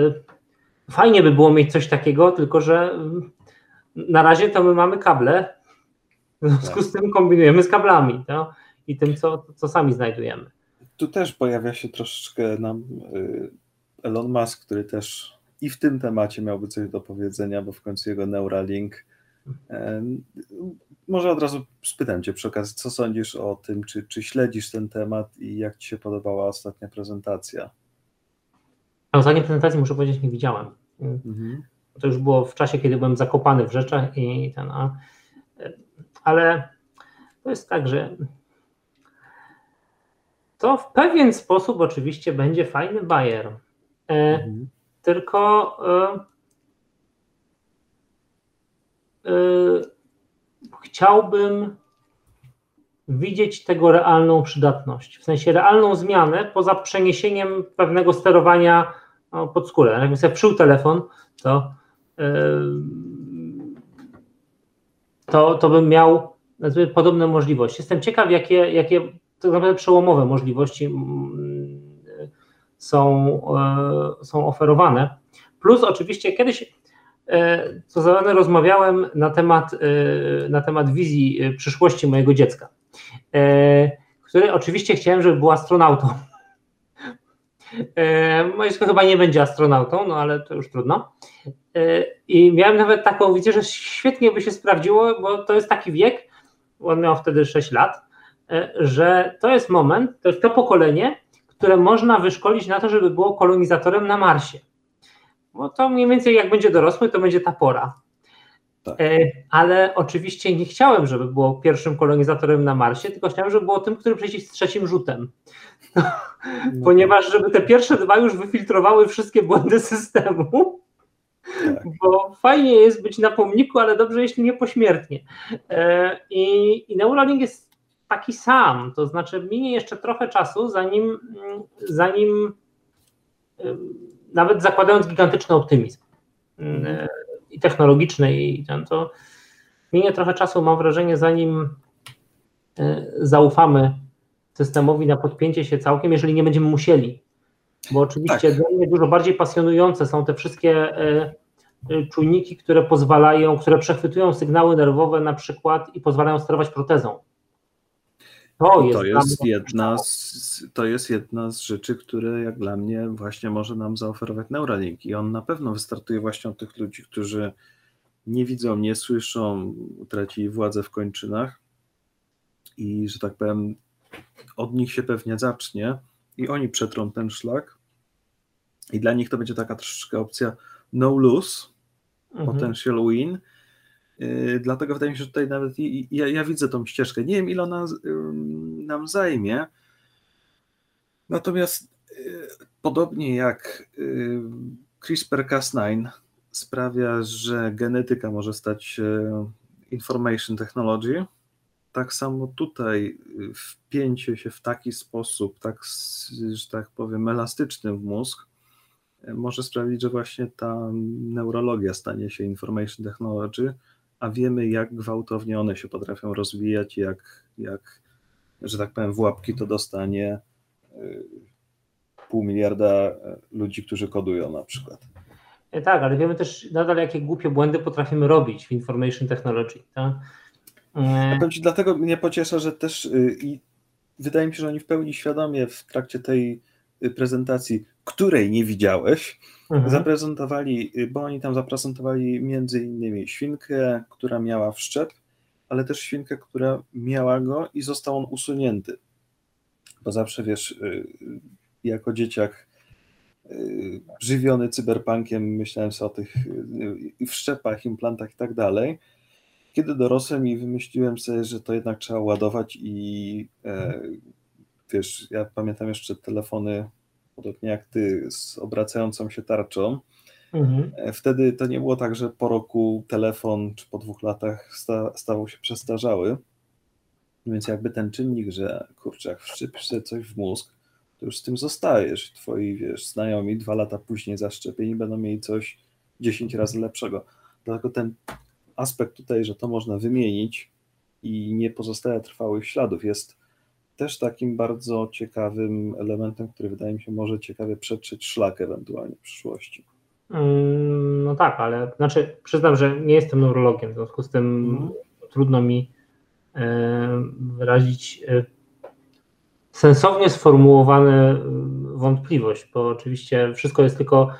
fajnie by było mieć coś takiego, tylko że na razie to my mamy kable, w związku z tym kombinujemy z kablami to, i tym, co, co sami znajdujemy.
Tu też pojawia się troszeczkę nam Elon Musk, który też i w tym temacie miałby coś do powiedzenia, bo w końcu jego Neuralink. Może od razu spytam Cię przy okazji, co sądzisz o tym, czy, czy śledzisz ten temat i jak Ci się podobała ostatnia prezentacja?
A ostatniej prezentacji muszę powiedzieć, nie widziałem. Mhm. To już było w czasie, kiedy byłem zakopany w rzeczach i ten, a, ale to jest tak, że to w pewien sposób oczywiście będzie fajny bajer. E, mhm. Tylko e, e, chciałbym widzieć tego realną przydatność. W sensie realną zmianę poza przeniesieniem pewnego sterowania no, pod skórę. Jakbym sobie wszył telefon, to, to, to bym miał nazwijmy, podobne możliwości. Jestem ciekaw, jakie, jakie tak naprawdę przełomowe możliwości są, yy, są oferowane. Plus oczywiście kiedyś yy, co zawsze rozmawiałem na temat, na temat wizji przyszłości mojego dziecka, który oczywiście chciałem, żeby był astronautą Moje dziecko chyba nie będzie astronautą, no ale to już trudno. E, I miałem nawet taką wizję, że świetnie by się sprawdziło, bo to jest taki wiek, on miał wtedy 6 lat, e, że to jest moment, to jest to pokolenie, które można wyszkolić na to, żeby było kolonizatorem na Marsie. Bo to mniej więcej jak będzie dorosły, to będzie ta pora. Tak. E, ale oczywiście nie chciałem, żeby było pierwszym kolonizatorem na Marsie, tylko chciałem, żeby było tym, który przejdzie z trzecim rzutem. No, ponieważ żeby te pierwsze dwa już wyfiltrowały wszystkie błędy systemu. Tak. Bo fajnie jest być na pomniku, ale dobrze, jeśli nie pośmiertnie. E, I, i Neuralink jest taki sam, to znaczy minie jeszcze trochę czasu, zanim, zanim nawet zakładając gigantyczny optymizm mhm. i technologiczny, i ten, to minie trochę czasu, mam wrażenie, zanim e, zaufamy systemowi na podpięcie się całkiem, jeżeli nie będziemy musieli. Bo oczywiście tak. dla mnie dużo bardziej pasjonujące są te wszystkie e, e, czujniki, które pozwalają, które przechwytują sygnały nerwowe na przykład i pozwalają sterować protezą.
To jest, to jest, jedna z, to jest jedna z rzeczy, które jak dla mnie właśnie może nam zaoferować Neuralink. I on na pewno wystartuje właśnie od tych ludzi, którzy nie widzą, nie słyszą, utracili władzę w kończynach i że tak powiem od nich się pewnie zacznie i oni przetrą ten szlak. I dla nich to będzie taka troszeczkę opcja no lose, mhm. potential win, dlatego wydaje mi się, że tutaj nawet ja, ja widzę tą ścieżkę. Nie wiem, ile ona nam zajmie. Natomiast yy, podobnie jak yy, CRISPR-Cas9 sprawia, że genetyka może stać się information technology, tak samo tutaj wpięcie się w taki sposób, tak, że tak powiem, elastyczny w mózg, może sprawić, że właśnie ta neurologia stanie się information technology, a wiemy, jak gwałtownie one się potrafią rozwijać, jak, jak że tak powiem, w łapki to dostanie y, pół miliarda y, ludzi, którzy kodują na przykład.
E, tak, ale wiemy też nadal, jakie głupie błędy potrafimy robić w information technology. Tak?
E... Ci, dlatego mnie pociesza, że też y, i wydaje mi się, że oni w pełni świadomie w trakcie tej prezentacji, której nie widziałeś, mhm. zaprezentowali, bo oni tam zaprezentowali między innymi świnkę, która miała wszczep, ale też świnkę, która miała go i został on usunięty. Bo zawsze wiesz, y, jako dzieciak y, żywiony cyberpunkiem, myślałem sobie o tych y, wszczepach, implantach i tak dalej. Kiedy dorosłem i wymyśliłem sobie, że to jednak trzeba ładować i e, wiesz, ja pamiętam jeszcze telefony podobnie jak ty, z obracającą się tarczą. Mhm. E, wtedy to nie było tak, że po roku telefon, czy po dwóch latach sta, stawał się przestarzały. Więc jakby ten czynnik, że kurczę, jak wszczepisz sobie coś w mózg, to już z tym zostajesz. Twoi, wiesz, znajomi dwa lata później zaszczepieni będą mieli coś 10 razy lepszego. Dlatego ten aspekt tutaj, że to można wymienić i nie pozostaje trwałych śladów, jest też takim bardzo ciekawym elementem, który wydaje mi się może ciekawie przetrzeć szlak ewentualnie w przyszłości.
Mm, no tak, ale znaczy przyznam, że nie jestem neurologiem, w związku z tym mm. trudno mi e, wyrazić e, sensownie sformułowane e, wątpliwość, bo oczywiście wszystko jest tylko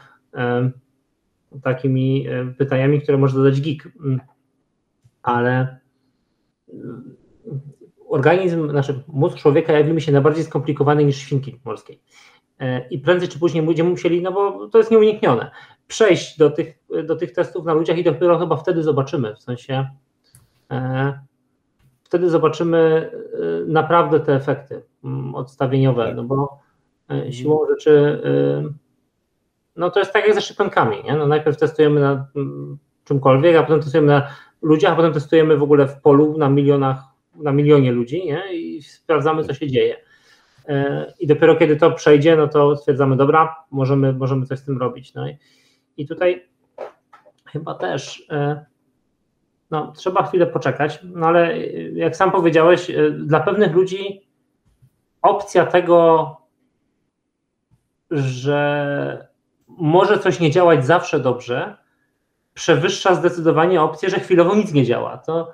takimi pytaniami, które może zadać geek, mm, ale organizm, znaczy mózg człowieka jawi mi się najbardziej skomplikowany niż świnki morskiej. E, I prędzej czy później będziemy musieli, no bo to jest nieuniknione, przejść do tych, do tych testów na ludziach i dopiero chyba wtedy zobaczymy, w sensie e, wtedy zobaczymy e, naprawdę te efekty mm, odstawieniowe, no bo e, siłą rzeczy no to jest tak jak ze szczepionkami, nie? No najpierw testujemy na mm, czymkolwiek, a potem testujemy na ludziach, a potem testujemy w ogóle w polu na milionach na milionie ludzi nie? i sprawdzamy, co się dzieje. E, I dopiero kiedy to przejdzie, no to stwierdzamy, dobra, możemy, możemy coś z tym robić. No i, i tutaj chyba też e, no, trzeba chwilę poczekać, no ale jak sam powiedziałeś, e, dla pewnych ludzi opcja tego, że może coś nie działać zawsze dobrze, przewyższa zdecydowanie opcję, że chwilowo nic nie działa. To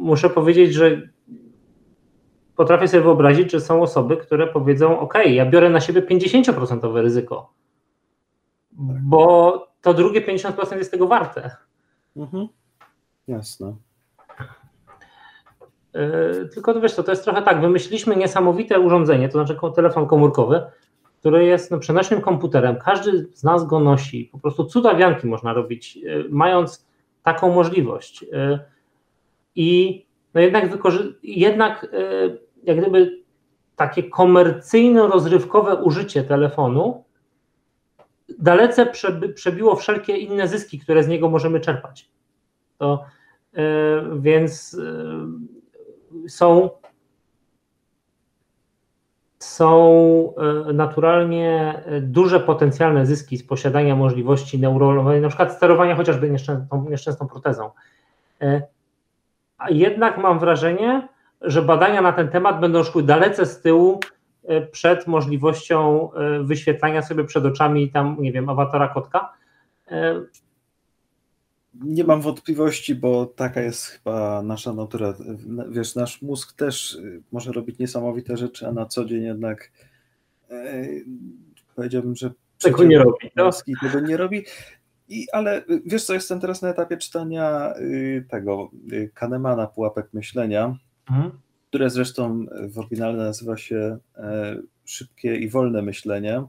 muszę powiedzieć, że potrafię sobie wyobrazić, że są osoby, które powiedzą: OK, ja biorę na siebie 50% ryzyko, bo to drugie 50% jest tego warte.
Mhm. Jasne.
Yy, tylko to wiesz, to, to jest trochę tak. Wymyśliliśmy niesamowite urządzenie, to znaczy telefon komórkowy, który jest no, przenośnym komputerem. Każdy z nas go nosi. Po prostu cudawianki można robić, yy, mając taką możliwość. I no jednak, jednak jak gdyby takie komercyjno-rozrywkowe użycie telefonu dalece przebiło wszelkie inne zyski, które z niego możemy czerpać. To, więc są są e, naturalnie duże potencjalne zyski z posiadania możliwości neurolowej, na przykład sterowania chociażby nieszczęsną, nieszczęsną protezą. E, a jednak mam wrażenie, że badania na ten temat będą szły dalece z tyłu przed możliwością wyświetlania sobie przed oczami tam, nie wiem, awatara kotka
nie mam wątpliwości, bo taka jest chyba nasza natura. Wiesz, nasz mózg też może robić niesamowite rzeczy, a na co dzień jednak e, powiedziałbym, że
tego nie robi.
No? Tego nie robi. I, ale y, wiesz co, jestem teraz na etapie czytania y, tego y, Kahnemana Pułapek Myślenia, mhm. które zresztą w oryginale nazywa się e, Szybkie i Wolne Myślenie.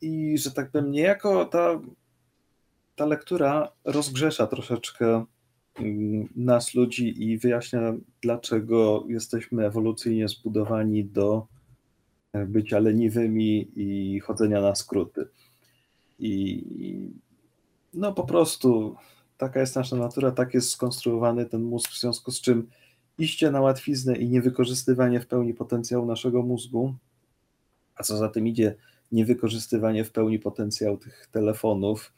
I że tak powiem, niejako ta ta lektura rozgrzesza troszeczkę nas ludzi i wyjaśnia, dlaczego jesteśmy ewolucyjnie zbudowani do e, bycia leniwymi i chodzenia na skróty. I no po prostu taka jest nasza natura, tak jest skonstruowany ten mózg, w związku z czym iście na łatwiznę i niewykorzystywanie w pełni potencjału naszego mózgu, a co za tym idzie, niewykorzystywanie w pełni potencjału tych telefonów,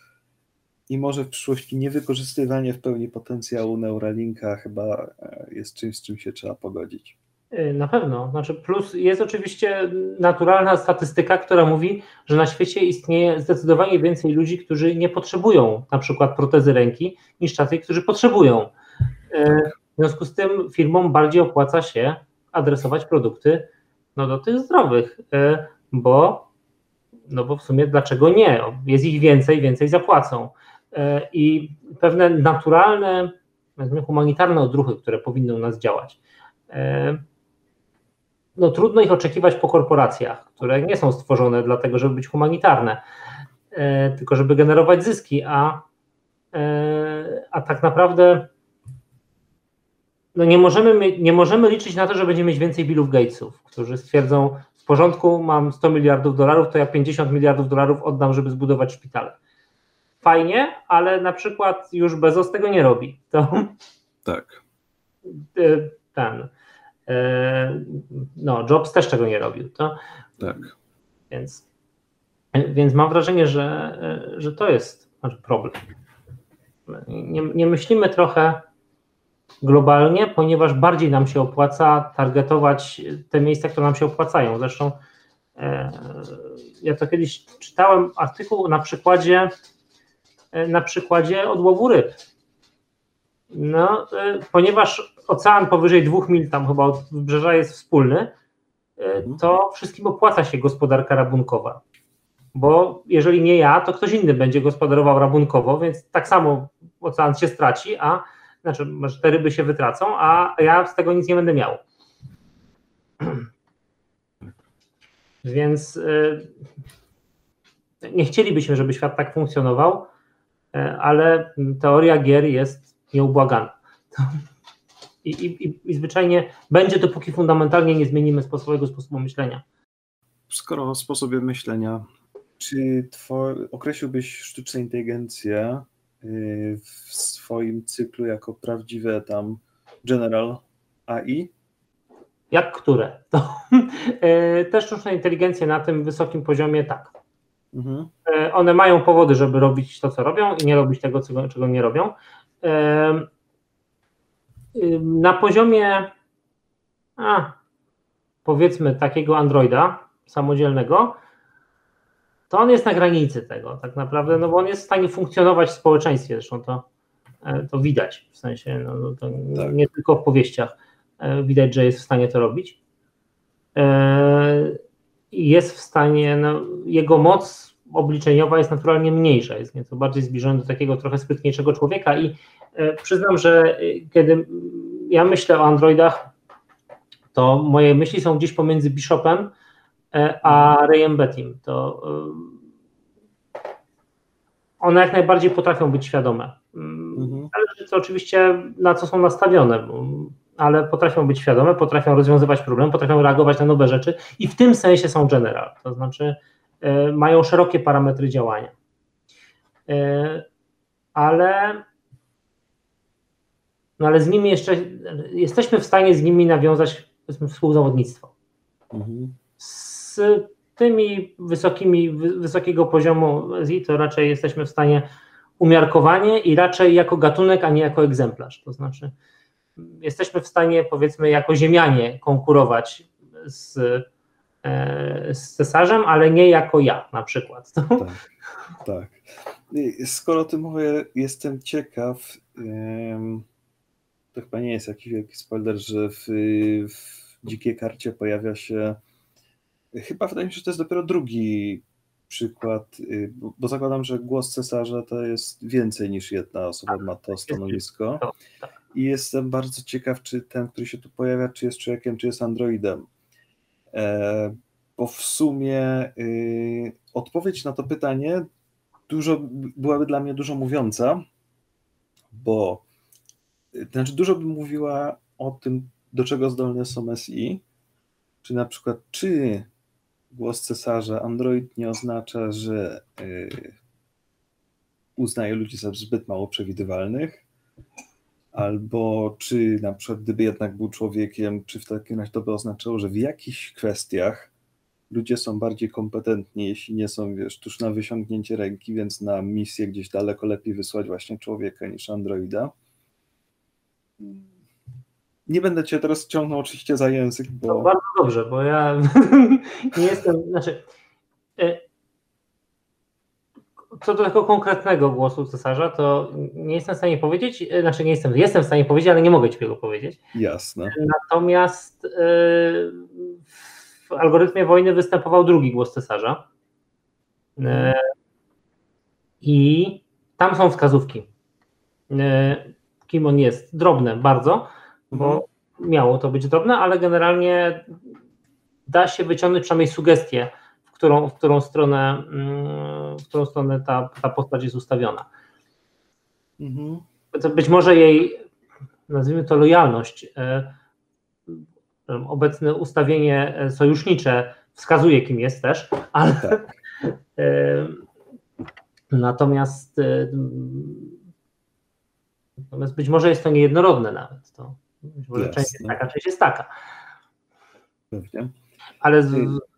i może w przyszłości niewykorzystywanie w pełni potencjału Neuralinka chyba e, jest czymś, z czym się trzeba pogodzić.
E, na pewno. Znaczy plus jest oczywiście naturalna statystyka, która mówi, że na świecie istnieje zdecydowanie więcej ludzi, którzy nie potrzebują na przykład protezy ręki, niż tacy, którzy potrzebują. E, w związku z tym firmom bardziej opłaca się adresować produkty no, do tych zdrowych, bo, no bo w sumie dlaczego nie? Jest ich więcej, więcej zapłacą. I pewne naturalne, humanitarne odruchy, które powinny u nas działać. E, no, trudno ich oczekiwać po korporacjach, które nie są stworzone dlatego, żeby być humanitarne, e, tylko żeby generować zyski, a, a tak naprawdę no nie, możemy, nie możemy liczyć na to, że będziemy mieć więcej Billów Gatesów, którzy stwierdzą, w porządku, mam 100 miliardów dolarów, to ja 50 miliardów dolarów oddam, żeby zbudować szpitale fajnie, ale na przykład już Bezos tego nie robi. To
tak.
Y, ten. Y, no, Jobs też tego nie robił. To,
tak.
Więc, więc mam wrażenie, że, że to jest problem. Nie, nie myślimy trochę globalnie, ponieważ bardziej nam się opłaca targetować te miejsca, które nam się opłacają. Zresztą e, ja to kiedyś czytałem artykuł na przykładzie E, na przykładzie odłowu ryb. No, e, ponieważ ocean powyżej dwóch mil tam chyba od wybrzeża jest wspólny, e, mhm. to wszystkim opłaca się gospodarka rabunkowa. Bo jeżeli nie ja, to ktoś inny będzie gospodarował rabunkowo, więc tak samo ocean się straci, a znaczy, może te ryby się wytracą, a ja z tego nic nie będę miał. Więc nie chcielibyśmy, żeby świat tak funkcjonował, E, ale teoria gier jest nieubłagana. I, i, I zwyczajnie będzie, dopóki fundamentalnie nie zmienimy swojego sposobu myślenia.
Skoro o sposobie myślenia, czy twoi, określiłbyś sztuczną inteligencję y, w swoim cyklu jako prawdziwe tam general AI?
Jak które? To, e, te sztuczne inteligencje na tym wysokim poziomie tak. Mhm. E, one mają powody, żeby robić to, co robią i nie robić tego, czego nie robią. E, na poziomie a, powiedzmy takiego Androida samodzielnego, to on jest na granicy tego tak naprawdę, no bo on jest w stanie funkcjonować w społeczeństwie, zresztą to, e, to widać, w sensie no, no to tak. nie tylko w powieściach widać, że jest w stanie to robić jest w stanie, no, jego moc obliczeniowa jest naturalnie mniejsza, jest nieco bardziej zbliżony do takiego trochę sprytniejszego człowieka i e, przyznam, że e, kiedy ja myślę o Androidach, to moje myśli są gdzieś pomiędzy Bishopem e, a Rayem Betim. To one jak najbardziej potrafią być świadome. Mhm. rzeczy to oczywiście na co są nastawione, ale potrafią być świadome, potrafią rozwiązywać problem, potrafią reagować na nowe rzeczy i w tym sensie są general, to znaczy mają szerokie parametry działania. Y, ale no ale z nimi jeszcze jesteśmy w stanie z nimi nawiązać współzawodnictwo. Mhm. Z tymi wysokimi, wysokiego poziomu ZI to raczej jesteśmy w stanie umiarkowanie i raczej jako gatunek, a nie jako egzemplarz. To znaczy jesteśmy w stanie powiedzmy jako ziemianie konkurować z, e, z cesarzem, ale nie jako ja na przykład.
Tak, tak. Skoro ty mówię, jestem ciekaw, to chyba nie jest jakiś wielki spoiler, że w, w dzikiej karcie pojawia się. Chyba wydaje mi się, że to jest dopiero drugi przykład, y, bo zakładam, że głos cesarza to jest więcej niż jedna osoba ma to stanowisko. I jestem bardzo ciekaw, czy ten, który się tu pojawia, czy jest człowiekiem, czy jest androidem. E, bo w sumie y, odpowiedź na to pytanie dużo, byłaby dla mnie dużo mówiąca, bo to znaczy dużo by mówiła o tym, do czego zdolne są SI, czy na przykład, czy głos cesarza Android nie oznacza, że yy, uznaje ludzi za zbyt mało przewidywalnych, albo czy na przykład gdyby jednak był człowiekiem, czy w takim razie to by oznaczało, że w jakichś kwestiach ludzie są bardziej kompetentni, jeśli nie są, wiesz, tuż na wysiągnięcie ręki, więc na misję gdzieś daleko lepiej wysłać właśnie człowieka niż androida. Nie będę cię teraz ciągnął oczywiście za język, bo...
No bardzo dobrze, bo ja nie jestem, znaczy e, co do tego konkretnego głosu cesarza, to nie jestem w stanie powiedzieć, e, znaczy nie jestem, jestem w stanie powiedzieć, ale nie mogę ci tego powiedzieć.
Jasne.
Natomiast e, w algorytmie wojny występował drugi głos cesarza i tam są wskazówki kim on jest. Drobne bardzo, bo mhm. miało to być drobne, ale generalnie da się wyciągnąć przynajmniej sugestie, którą, w którą stronę, mm, w którą stronę ta, ta postać jest ustawiona. Mhm. Być może jej, nazwijmy to lojalność, e, obecne ustawienie sojusznicze wskazuje, kim jest też, ale tak. E, natomiast e, Natomiast być może jest to niejednorodne nawet. To być może Jasne. część jest taka, część jest taka. Pewnie. Ale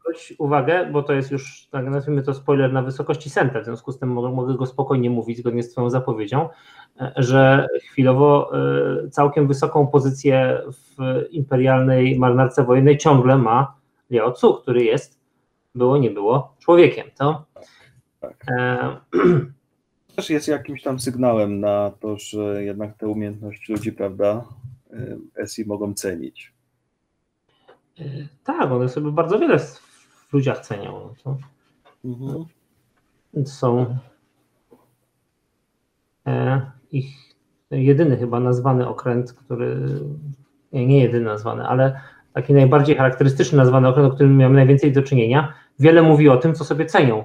zwróć uwagę, bo to jest już, tak nazwijmy to spoiler na wysokości centa, w związku z tym mogę, go spokojnie mówić zgodnie z Twoją zapowiedzią, że chwilowo e, całkiem wysoką pozycję w imperialnej marynarce wojennej ciągle ma Liao Tzu, który jest, było nie było, człowiekiem. To, tak. E
też jest jakimś tam sygnałem na to, że jednak te umiejętności ludzi, prawda, SI mogą cenić.
Tak, one sobie bardzo wiele ludziach cenią. To mhm. Są e, ich jedyny chyba nazwany okręt, który nie, nie jedyny nazwany, ale taki najbardziej charakterystyczny nazwany okręt, o którym miałem najwięcej do czynienia, wiele mówi o tym, co sobie cenią.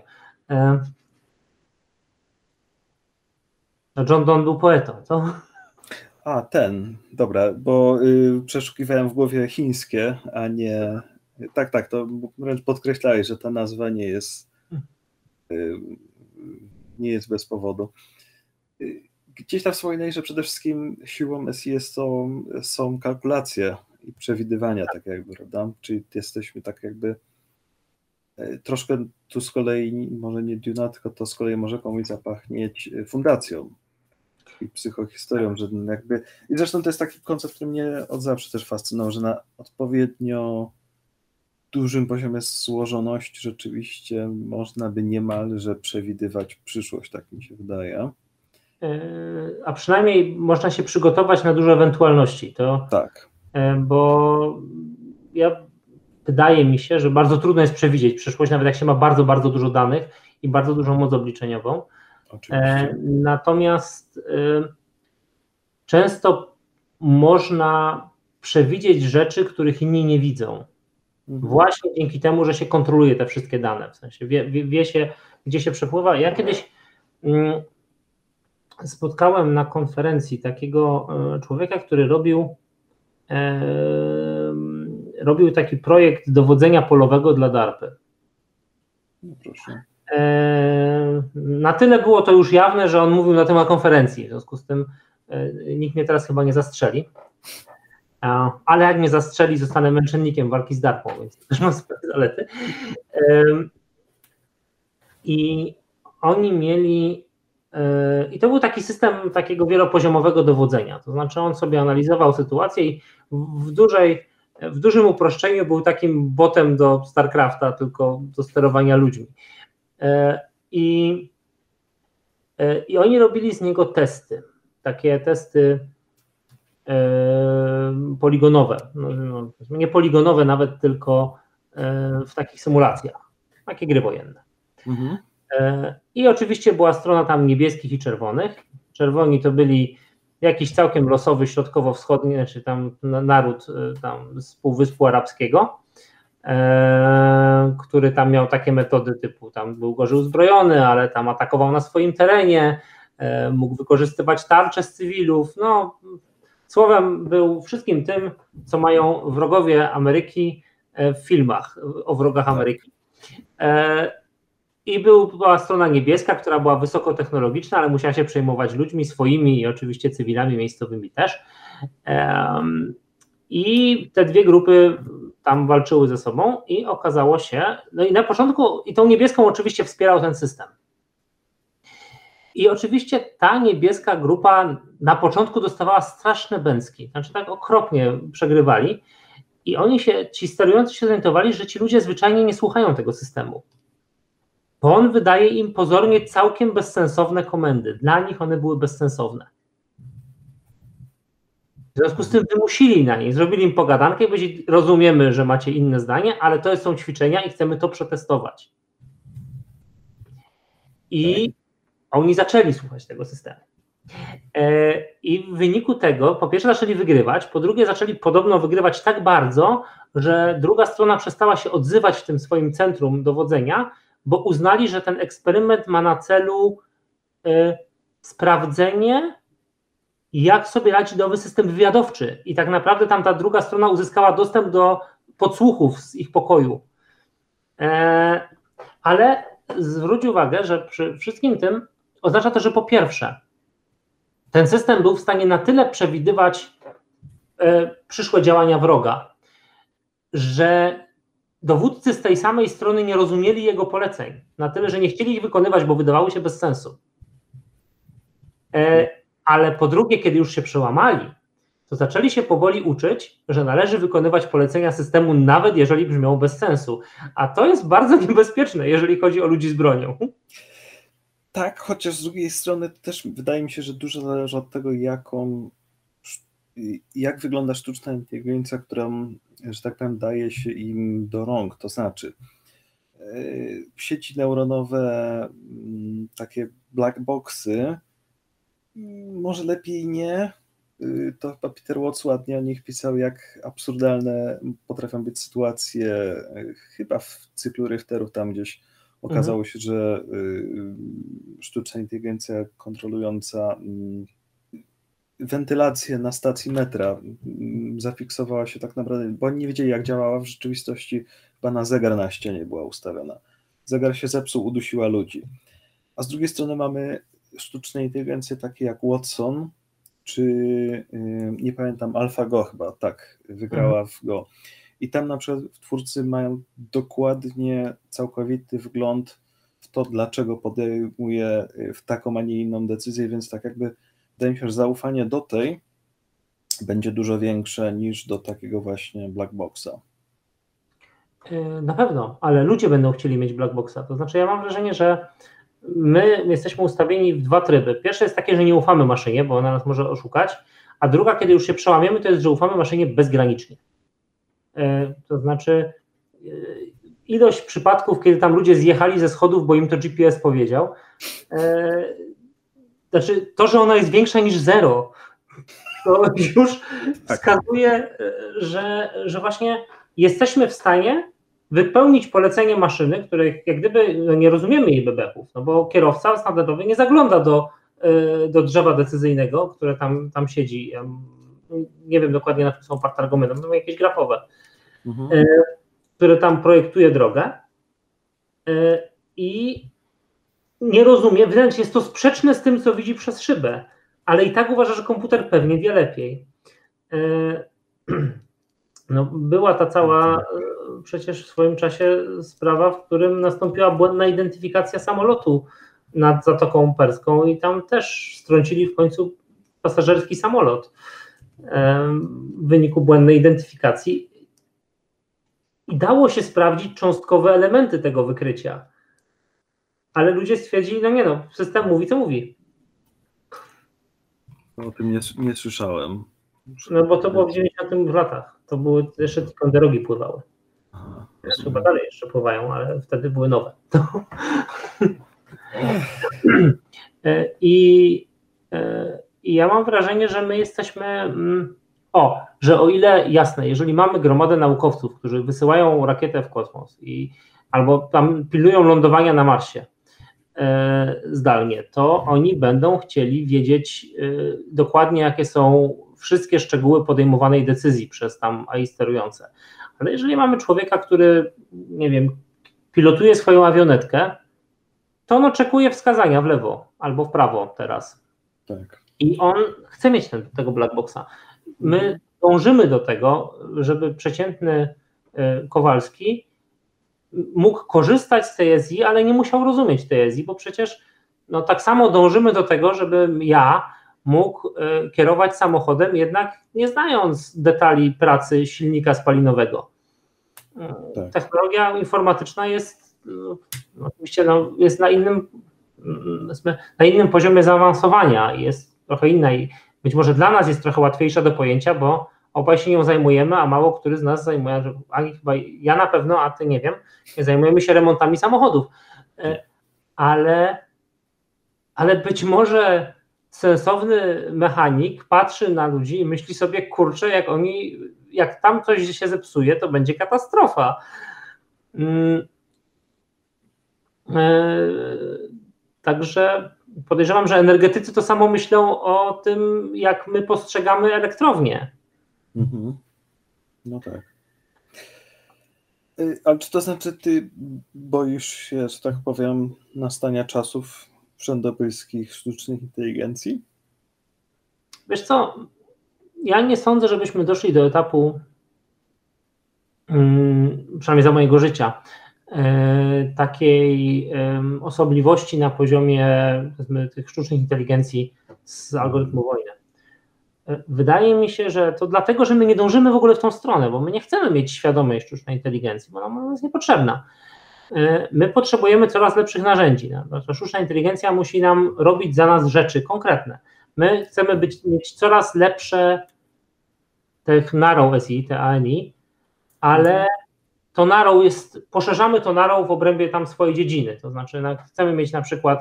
E, no John Donne był poetą, co?
A, ten, dobra, bo y, przeszukiwałem w głowie chińskie, a nie. Tak, tak, to wręcz podkreślałeś, że ta nazwa nie jest y, nie jest bez powodu. Y, gdzieś tam wspominałeś, że przede wszystkim siłą SIS są, są kalkulacje i przewidywania, tak jakby, prawda? Czyli jesteśmy tak jakby y, troszkę tu z kolei, może nie Duna, tylko to z kolei może komuś zapachnieć fundacją, i psychohistorią, że jakby. I zresztą to jest taki koncept, który mnie od zawsze też fascynował, że na odpowiednio dużym poziomie złożoności rzeczywiście można by niemalże przewidywać przyszłość, tak mi się wydaje.
E, a przynajmniej można się przygotować na duże ewentualności. To,
tak.
E, bo ja wydaje mi się, że bardzo trudno jest przewidzieć przyszłość, nawet jak się ma bardzo, bardzo dużo danych i bardzo dużą moc obliczeniową. Oczywiście. Natomiast często można przewidzieć rzeczy, których inni nie widzą. Mhm. Właśnie dzięki temu, że się kontroluje te wszystkie dane, w sensie wie, wie, wie się, gdzie się przepływa. Ja kiedyś mm, spotkałem na konferencji takiego człowieka, który robił robił taki projekt dowodzenia polowego dla DARPy. No proszę. Na tyle było to już jawne, że on mówił na temat konferencji, w związku z tym nikt mnie teraz chyba nie zastrzeli. Ale jak mnie zastrzeli, zostanę męczennikiem walki z darpą, więc też mam swoje zalety. I oni mieli. E, I to był taki system takiego wielopoziomowego dowodzenia. To znaczy, on sobie analizował sytuację i w, dużej, w dużym uproszczeniu był takim botem do StarCrafta, tylko do sterowania ludźmi. E, I, e, i oni robili z niego testy. Takie testy poligonowe. No, no, nie poligonowe nawet, tylko w takich symulacjach. Takie gry wojenne. Mhm. I oczywiście była strona tam niebieskich i czerwonych. Czerwoni to byli jakiś całkiem losowy środkowo-wschodni, znaczy tam naród tam z Półwyspu Arabskiego, który tam miał takie metody typu tam był gorzej uzbrojony, ale tam atakował na swoim terenie, mógł wykorzystywać tarcze z cywilów, no Słowem, był wszystkim tym, co mają wrogowie Ameryki e, w filmach o wrogach tak. Ameryki. E, I był, była strona niebieska, która była wysokotechnologiczna, ale musiała się przejmować ludźmi swoimi i oczywiście cywilami miejscowymi też. I te dwie grupy tam walczyły ze sobą i okazało się, no i na początku, i tą niebieską oczywiście wspierał ten system. I oczywiście ta niebieska grupa na początku dostawała straszne bęcki, znaczy tak okropnie przegrywali. I oni się, ci sterujący się zorientowali, że ci ludzie zwyczajnie nie słuchają tego systemu. Bo on wydaje im pozornie całkiem bezsensowne komendy. Dla nich one były bezsensowne. W związku z tym wymusili na nich, zrobili im pogadankę i powiedzieli, rozumiemy, że macie inne zdanie, ale to są ćwiczenia i chcemy to przetestować. I oni zaczęli słuchać tego systemu. E, I w wyniku tego, po pierwsze, zaczęli wygrywać, po drugie, zaczęli podobno wygrywać tak bardzo, że druga strona przestała się odzywać w tym swoim centrum dowodzenia, bo uznali, że ten eksperyment ma na celu e, sprawdzenie, jak sobie radzi nowy system wywiadowczy. I tak naprawdę tam ta druga strona uzyskała dostęp do podsłuchów z ich pokoju. E, ale zwróć uwagę, że przy wszystkim tym oznacza to, że po pierwsze, ten system był w stanie na tyle przewidywać e, przyszłe działania wroga, że dowódcy z tej samej strony nie rozumieli jego poleceń, na tyle, że nie chcieli ich wykonywać, bo wydawały się bez sensu. E, ale po drugie, kiedy już się przełamali, to zaczęli się powoli uczyć, że należy wykonywać polecenia systemu, nawet jeżeli brzmią bez sensu. A to jest bardzo niebezpieczne, jeżeli chodzi o ludzi z bronią.
Tak, chociaż z drugiej strony też wydaje mi się, że dużo zależy od tego, jaką, jak wygląda sztuczna inteligencja, która, że tak powiem, daje się im do rąk. To znaczy, e, sieci neuronowe, mm, takie black boxy, mm, może lepiej nie. Y, to chyba Peter Watts ładnie o nich pisał, jak absurdalne potrafią być sytuacje, e, chyba w cyklu Richterów tam gdzieś Okazało mhm. się, że y, sztuczna inteligencja kontrolująca mm, wentylację na stacji metra mm, zafiksowała się tak naprawdę, bo oni nie wiedzieli jak działała w rzeczywistości, chyba na zegar na ścianie była ustawiona. Zegar się zepsuł, udusiła ludzi. A z drugiej strony mamy sztuczne inteligencje takie jak Watson, czy y, nie pamiętam, AlphaGo chyba, tak, wygrała mhm. w Go i tam na przykład twórcy mają dokładnie całkowity wgląd w to, dlaczego podejmuje y, w taką, a nie inną decyzję, więc tak jakby wydaje mi się, że zaufanie do tej będzie dużo większe niż do takiego właśnie black boxa.
Y, na pewno, ale ludzie będą chcieli mieć black boxa. To znaczy, ja mam wrażenie, że my jesteśmy ustawieni w dwa tryby. Pierwsze jest takie, że nie ufamy maszynie, bo ona nas może oszukać, a druga, kiedy już się przełamiemy, to jest, że ufamy maszynie bezgranicznie. E, to znaczy e, ilość przypadków, kiedy tam ludzie zjechali ze schodów, bo im to GPS powiedział. E, znaczy, to, że ona jest większa niż zero, to już tak. wskazuje, że, że właśnie jesteśmy w stanie wypełnić polecenie maszyny, której jak gdyby no nie rozumiemy jej bebechów, no bo kierowca standardowy nie zagląda do do drzewa decyzyjnego, które tam, tam siedzi. Nie wiem dokładnie na czym są oparte argumenty, będą jakieś grafowe, mhm. które tam projektuje drogę i nie rozumie, wręcz jest to sprzeczne z tym, co widzi przez szybę, ale i tak uważa, że komputer pewnie wie lepiej. No, była ta cała przecież w swoim czasie sprawa, w którym nastąpiła błędna identyfikacja samolotu nad Zatoką Perską i tam też strącili w końcu pasażerski samolot w wyniku błędnej identyfikacji. I dało się sprawdzić cząstkowe elementy tego wykrycia. Ale ludzie stwierdzili, no nie no, system mówi, co mówi.
O tym nie, nie słyszałem.
No bo to było w 90 latach. To były jeszcze Ticonderogi pływały. Aha, chyba dalej jeszcze pływają, ale wtedy były nowe. E, I, e, I ja mam wrażenie, że my jesteśmy. Mm, o, że o ile jasne, jeżeli mamy gromadę naukowców, którzy wysyłają rakietę w kosmos i albo tam pilują lądowania na Marsie e, zdalnie, to oni będą chcieli wiedzieć e, dokładnie, jakie są wszystkie szczegóły podejmowanej decyzji przez tam AI sterujące. Ale jeżeli mamy człowieka, który, nie wiem, pilotuje swoją awionetkę, to on oczekuje wskazania w lewo albo w prawo teraz. Tak. I on chce mieć ten, tego black boxa. My dążymy do tego, żeby przeciętny y, Kowalski mógł korzystać z TSI, ale nie musiał rozumieć TSI, bo przecież no, tak samo dążymy do tego, żebym ja mógł y, kierować samochodem, jednak nie znając detali pracy silnika spalinowego. Tak. Technologia informatyczna jest no, oczywiście no, jest na innym, na innym poziomie zaawansowania, jest trochę inna i być może dla nas jest trochę łatwiejsza do pojęcia, bo obaj się nią zajmujemy, a mało który z nas zajmuje, ani chyba ja na pewno, a ty nie wiem, zajmujemy się remontami samochodów. E, ale, ale być może sensowny mechanik patrzy na ludzi i myśli sobie, kurczę, jak oni, jak tam coś się zepsuje, to będzie katastrofa. E, także podejrzewam, że energetycy to samo myślą o tym, jak my postrzegamy elektrownię. Mhm.
No tak. Y, ale czy to znaczy, ty boisz się, że tak powiem, nastania czasów wszędobylskich sztucznych inteligencji?
Wiesz co, ja nie sądzę, żebyśmy doszli do etapu, mm, przynajmniej za mojego życia, takiej osobliwości na poziomie tych sztucznych inteligencji z algorytmu wojny. E, wydaje mi się, że to dlatego, że my nie dążymy w ogóle w tą stronę, bo my nie chcemy mieć świadomej sztucznej inteligencji, bo ona jest niepotrzebna. E, my potrzebujemy coraz lepszych narzędzi. No, sztuczna inteligencja musi nam robić za nas rzeczy konkretne. My chcemy być, mieć coraz lepsze tych narrow SI, te ANI, ale to narrow jest, poszerzamy to narrow w obrębie tam swojej dziedziny, to znaczy no, chcemy mieć na przykład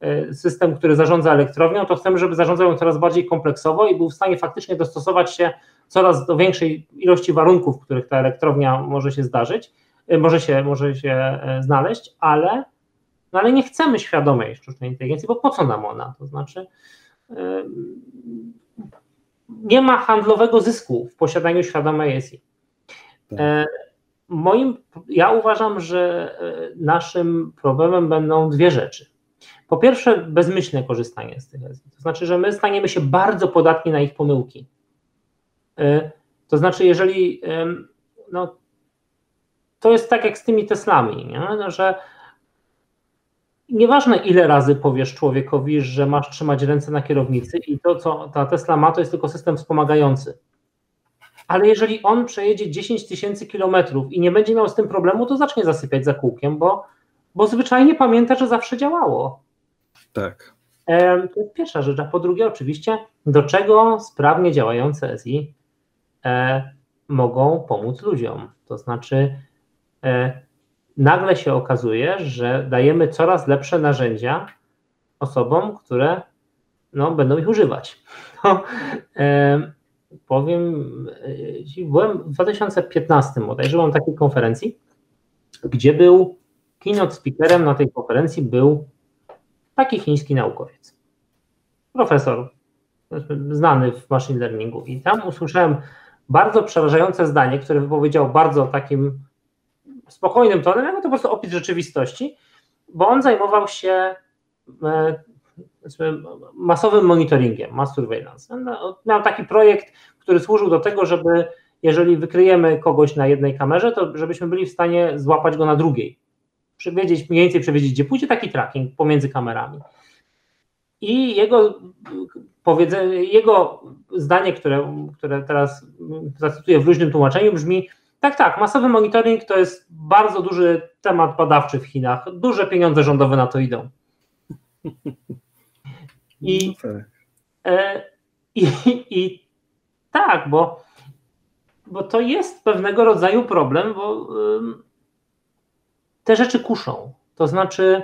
e, system, który zarządza elektrownią, to chcemy, żeby zarządzał ją coraz bardziej kompleksowo i był w stanie faktycznie dostosować się coraz do większej ilości warunków, w których ta elektrownia może się zdarzyć, e, może się, może się e, znaleźć, ale, no ale nie chcemy świadomej sztucznej inteligencji, bo po co nam ona? To znaczy, nie ma handlowego zysku w posiadaniu świadomej ESI. Tak. Moim, ja uważam, że e, naszym problemem będą dwie rzeczy. Po pierwsze, bezmyślne korzystanie z tych ESI. To znaczy, że my staniemy się bardzo podatni na ich pomyłki. E, to znaczy, jeżeli no, to jest tak jak z tymi Teslami, nie? No, że nieważne ile razy powiesz człowiekowi, że masz trzymać ręce na kierownicy i to, co ta Tesla ma, to jest tylko system wspomagający. Ale jeżeli on przejedzie 10 tysięcy kilometrów i nie będzie miał z tym problemu, to zacznie zasypiać za kółkiem, bo, bo zwyczajnie pamięta, że zawsze działało.
Tak.
E, to jest pierwsza rzecz. A po drugie, oczywiście, do czego sprawnie działające SI e, mogą pomóc ludziom. To znaczy, e, nagle się okazuje, że dajemy coraz lepsze narzędzia osobom, które no, będą ich używać. No, e, powiem, e, byłem w 2015 bodajże na takiej konferencji, gdzie był keynote speakerem na tej konferencji był taki chiński naukowiec. profesor znany w machine learningu i tam usłyszałem bardzo przerażające zdanie, które wypowiedział bardzo takim spokojnym tonem, jakby to po prostu opis rzeczywistości, bo on zajmował się e, masowym monitoringiem, mass surveillance. Miał taki projekt, który służył do tego, żeby jeżeli wykryjemy kogoś na jednej kamerze, to żebyśmy byli w stanie złapać go na drugiej. Przewiedzieć, mniej więcej przewiedzieć, gdzie pójdzie taki tracking pomiędzy kamerami. I jego powiedzenie, jego zdanie, które, które teraz zacytuję w luźnym tłumaczeniu, brzmi: tak, tak, masowy monitoring to jest bardzo duży temat badawczy w Chinach. Duże pieniądze rządowe na to idą. I, no tak. e, i, i tak, bo, bo to jest pewnego rodzaju problem, bo te rzeczy kuszą. To znaczy,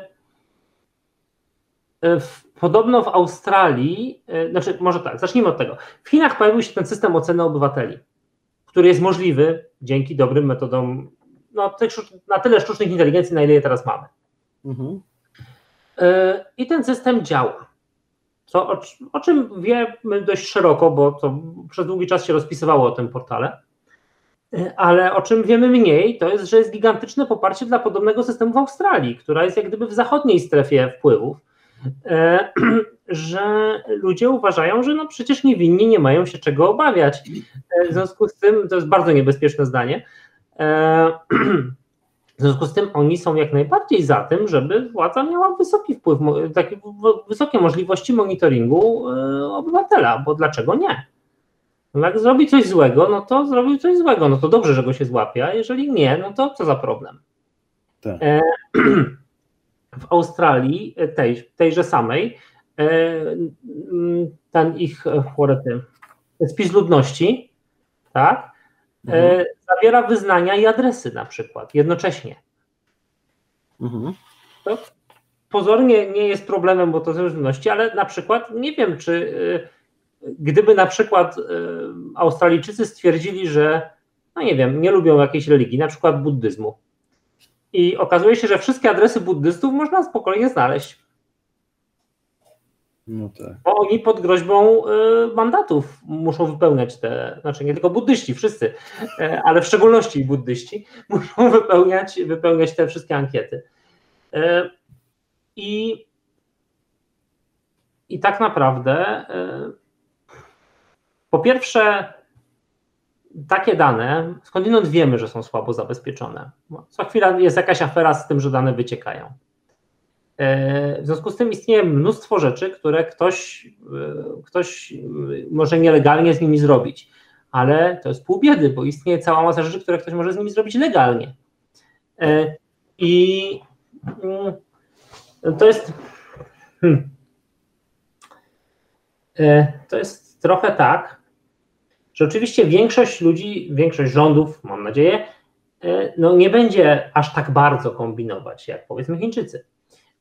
e, w, podobno w Australii, e, znaczy może tak, zacznijmy od tego. W Chinach pojawił się ten system oceny obywateli, który jest możliwy dzięki dobrym metodom, no, na tyle sztucznych inteligencji, na ile je teraz mamy. Mhm. I ten system działa. Co, o, o, czym wiemy dość szeroko, bo to przez długi czas się rozpisywało o tym portale. Ale o czym wiemy mniej, to jest, że jest gigantyczne poparcie dla podobnego systemu w Australii, która jest jak gdyby w zachodniej strefie wpływów, e, że ludzie uważają, że no przecież niewinni nie mają się czego obawiać. E, w związku z tym, to jest bardzo niebezpieczne zdanie, e, w związku z tym oni są jak najbardziej za tym, żeby władza miała wysoki wpływ, takie wysokie możliwości monitoringu obywatela, bo dlaczego nie? No jak zrobi coś złego, no to zrobił coś złego, no to dobrze, że go się złapie, a jeżeli nie, no to co za problem. Tak. E, w Australii, e, tej, tejże samej, e, ten ich spis ludności, tak, mhm. zawiera wyznania i adresy na przykład jednocześnie. Mhm. To pozornie nie jest problemem, bo to z ludności, ale na przykład nie wiem, czy gdyby na przykład e, Australijczycy stwierdzili, że no nie wiem, nie lubią jakiejś religii, na przykład buddyzmu. I okazuje się, że wszystkie adresy buddystów można spokojnie znaleźć. No tak. Bo oni pod groźbą e, mandatów muszą wypełniać te, znaczy nie tylko buddyści, wszyscy, e, ale w szczególności buddyści muszą wypełniać, wypełniać te wszystkie ankiety. I, i tak naprawdę po pierwsze, takie dane, skądinąd wiemy, że są słabo zabezpieczone. Co chwila jest jakaś afera z tym, że dane wyciekają. E, w związku z tym istnieje mnóstwo rzeczy, które ktoś, e, ktoś może nielegalnie z nimi zrobić, ale to jest pół biedy, bo istnieje cała masa rzeczy, które ktoś może z nimi zrobić legalnie. E, I mm, to jest. Hmm, to jest trochę tak, że oczywiście większość ludzi, większość rządów, mam nadzieję, e, no nie będzie aż tak bardzo kombinować, jak powiedzmy Chińczycy.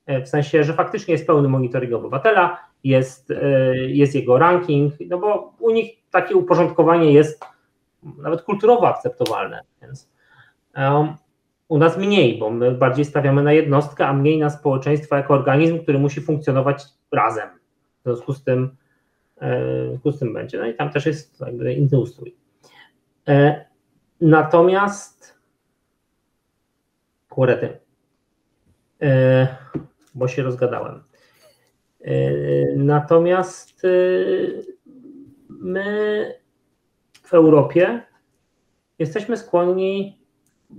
E, w sensie, że faktycznie jest pełny monitoring obywatela, jest, e, jest jego ranking, no bo u nich takie uporządkowanie jest nawet kulturowo akceptowalne, więc um, u nas mniej, bo my bardziej stawiamy na jednostkę, a mniej na społeczeństwo jako organizm, który musi funkcjonować razem. W związku z tym w związku z tym będzie. No i tam też jest jakby inny ustrój. E, natomiast kurety, e, bo się rozgadałem. E, natomiast my w Europie jesteśmy skłonni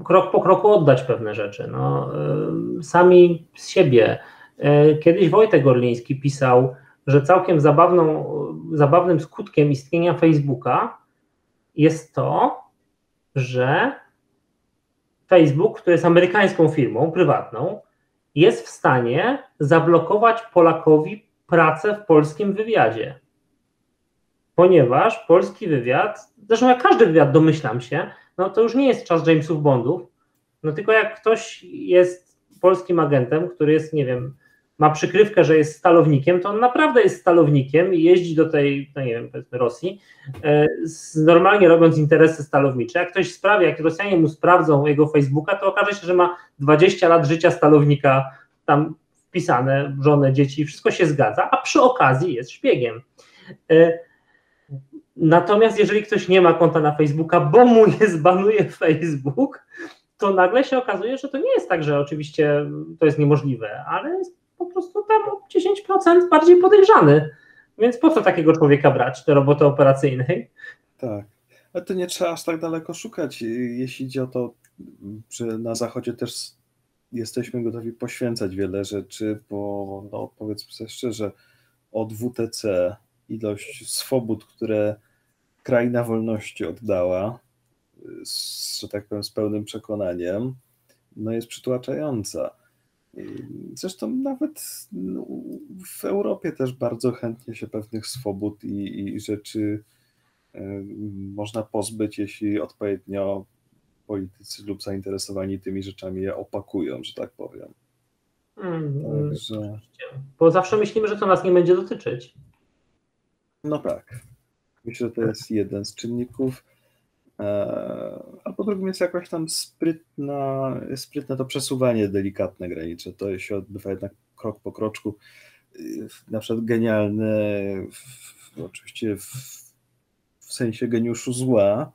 krok po kroku oddać pewne rzeczy. No, sami z siebie. Kiedyś Wojtek Gorliński pisał, że całkiem zabawną, zabawnym skutkiem istnienia Facebooka jest to, że Facebook, który jest amerykańską firmą prywatną, jest w stanie zablokować Polakowi pracę w polskim wywiadzie. Ponieważ polski wywiad, zresztą jak każdy wywiad, domyślam się, no to już nie jest czas Jamesów Bondów, no tylko jak ktoś jest polskim agentem, który jest, nie wiem, ma przykrywkę, że jest stalownikiem, to on naprawdę jest stalownikiem i jeździ do tej, no nie wiem, powiedzmy Rosji, e, normalnie robiąc interesy stalownicze. Jak ktoś sprawi, jak Rosjanie mu sprawdzą jego Facebooka, to okaże się, że ma 20 lat życia stalownika tam wpisane, żonę, dzieci, wszystko się zgadza, a przy okazji jest szpiegiem. E, natomiast jeżeli ktoś nie ma konta na Facebooka, bo mu nie zbanuje Facebook, to nagle się okazuje, że to nie jest tak, że oczywiście to jest niemożliwe, ale prostu tam o 10% bardziej podejrzany. Więc po co takiego człowieka brać do roboty operacyjnej?
Tak. Ale to nie trzeba aż tak daleko szukać. Jeśli idzie o to, że na Zachodzie też jesteśmy gotowi poświęcać wiele rzeczy, bo no, powiedzmy sobie szczerze, od WTC ilość swobód, które kraina wolności oddała, z, że tak powiem, z pełnym przekonaniem, no jest przytłaczająca. Zresztą nawet no, w Europie też bardzo chętnie się pewnych swobód i, i rzeczy y, można pozbyć, jeśli odpowiednio politycy lub zainteresowani tymi rzeczami je opakują, że tak powiem.
Hmm, Także... Bo zawsze myślimy, że to nas nie będzie dotyczyć.
No tak. Myślę, że to jest jeden z czynników. E, a po drugim jest jakoś tam sprytna, sprytne to przesuwanie delikatne granicze. To się odbywa jednak krok po kroczku. Na przykład genialne, oczywiście w, w sensie geniuszu zła,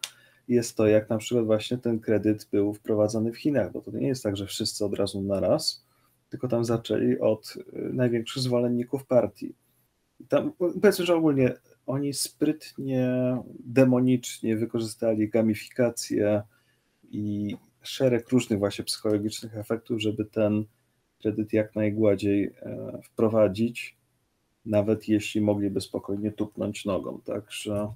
jest to, jak na przykład właśnie ten kredyt był wprowadzany w Chinach, bo to nie jest tak, że wszyscy od razu na raz, tylko tam zaczęli od największych zwolenników partii. Tam, powiedzmy, że ogólnie oni sprytnie, demonicznie wykorzystali gamifikację i szereg różnych właśnie psychologicznych efektów, żeby ten kredyt jak najgładziej e, wprowadzić, nawet jeśli mogliby spokojnie tupnąć nogą. Także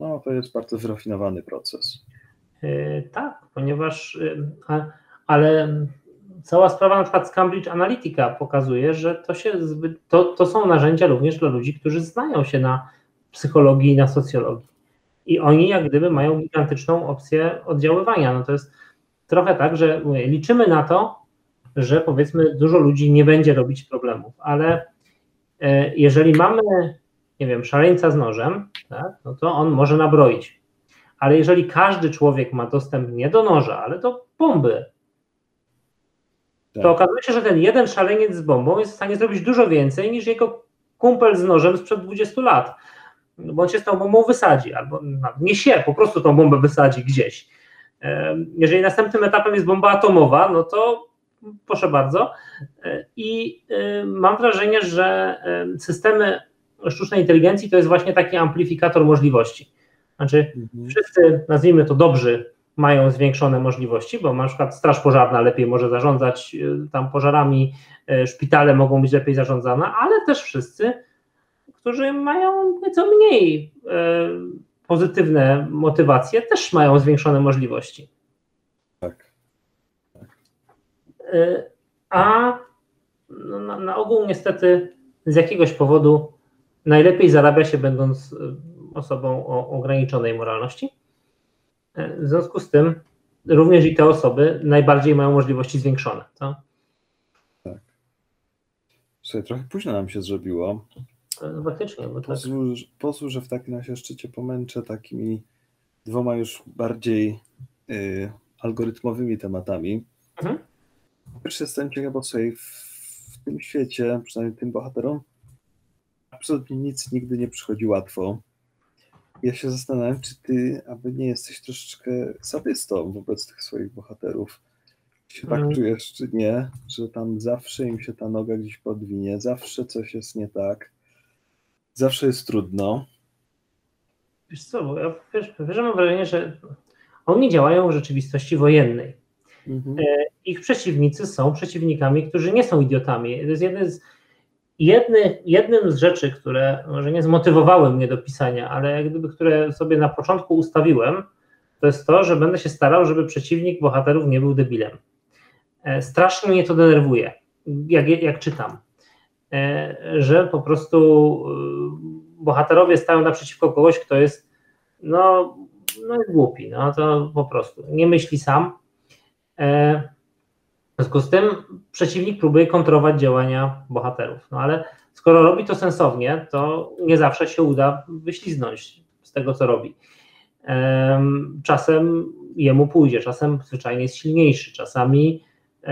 no, to jest bardzo wyrafinowany proces.
Yy, tak, ponieważ, yy, a, ale cała sprawa na przykład z Cambridge Analytica pokazuje, że to, się zbyt, to, to są narzędzia również dla ludzi, którzy znają się na psychologii i na socjologii. I oni jak gdyby mają gigantyczną opcję oddziaływania. No to jest trochę tak, że mówię, liczymy na to, że powiedzmy dużo ludzi nie będzie robić problemów, ale e, jeżeli mamy, nie wiem, szaleńca z nożem, tak, no to on może nabroić. Ale jeżeli każdy człowiek ma dostęp nie do noża, ale do bomby, tak. to okazuje się, że ten jeden szaleniec z bombą jest w stanie zrobić dużo więcej niż jego kumpel z nożem sprzed 20 lat bo on się z tą bombą wysadzi, albo nie się, po prostu tą bombę wysadzi gdzieś. Jeżeli następnym etapem jest bomba atomowa, no to proszę bardzo. E, I e, mam wrażenie, że systemy sztucznej inteligencji to jest właśnie taki amplifikator możliwości. Znaczy, mhm. wszyscy, nazwijmy to dobrzy, mają zwiększone możliwości, bo na przykład Straż Pożarna lepiej może zarządzać e, tam pożarami, szpitale mogą być lepiej zarządzane, ale też wszyscy którzy mają nieco mniej e, pozytywne motywacje, też mają zwiększone możliwości.
Tak.
A no, na, na ogół niestety z jakiegoś powodu najlepiej zarabia się będąc osobą o ograniczonej moralności. W związku z tym również i te osoby najbardziej mają możliwości zwiększone.
Tak. Słuchaj, trochę późno nam się zrobiło.
Faktycznie, bo
tak. Pozwól, że w takim razie jeszcze Cię pomęczę takimi dwoma już bardziej y, algorytmowymi tematami. Mhm. Pierwszy jestem ciekaw, bo sobie w, w tym świecie, przynajmniej tym bohaterom, absolutnie nic nigdy nie przychodzi łatwo. Ja się zastanawiam, czy ty, aby nie jesteś troszeczkę sadystą wobec tych swoich bohaterów. Czy tak mhm. czujesz, czy nie, że tam zawsze im się ta noga gdzieś podwinie, zawsze coś jest nie tak Zawsze jest trudno.
Wiesz co, bo ja wiesz, wiesz, mam wrażenie, że oni działają w rzeczywistości wojennej. Mhm. E, ich przeciwnicy są przeciwnikami, którzy nie są idiotami. To jest jeden z, jedny, jednym z rzeczy, które może nie zmotywowały mnie do pisania, ale jak gdyby, które sobie na początku ustawiłem, to jest to, że będę się starał, żeby przeciwnik bohaterów nie był debilem. E, strasznie mnie to denerwuje, jak, jak czytam. E, że po prostu e, bohaterowie stają naprzeciwko kogoś, kto jest no, no jest głupi, no to po prostu nie myśli sam. W związku z tym przeciwnik próbuje kontrolować działania bohaterów, no ale skoro robi to sensownie, to nie zawsze się uda wyśliznąć z tego, co robi. Czasem jemu pójdzie, czasem zwyczajnie jest silniejszy, czasami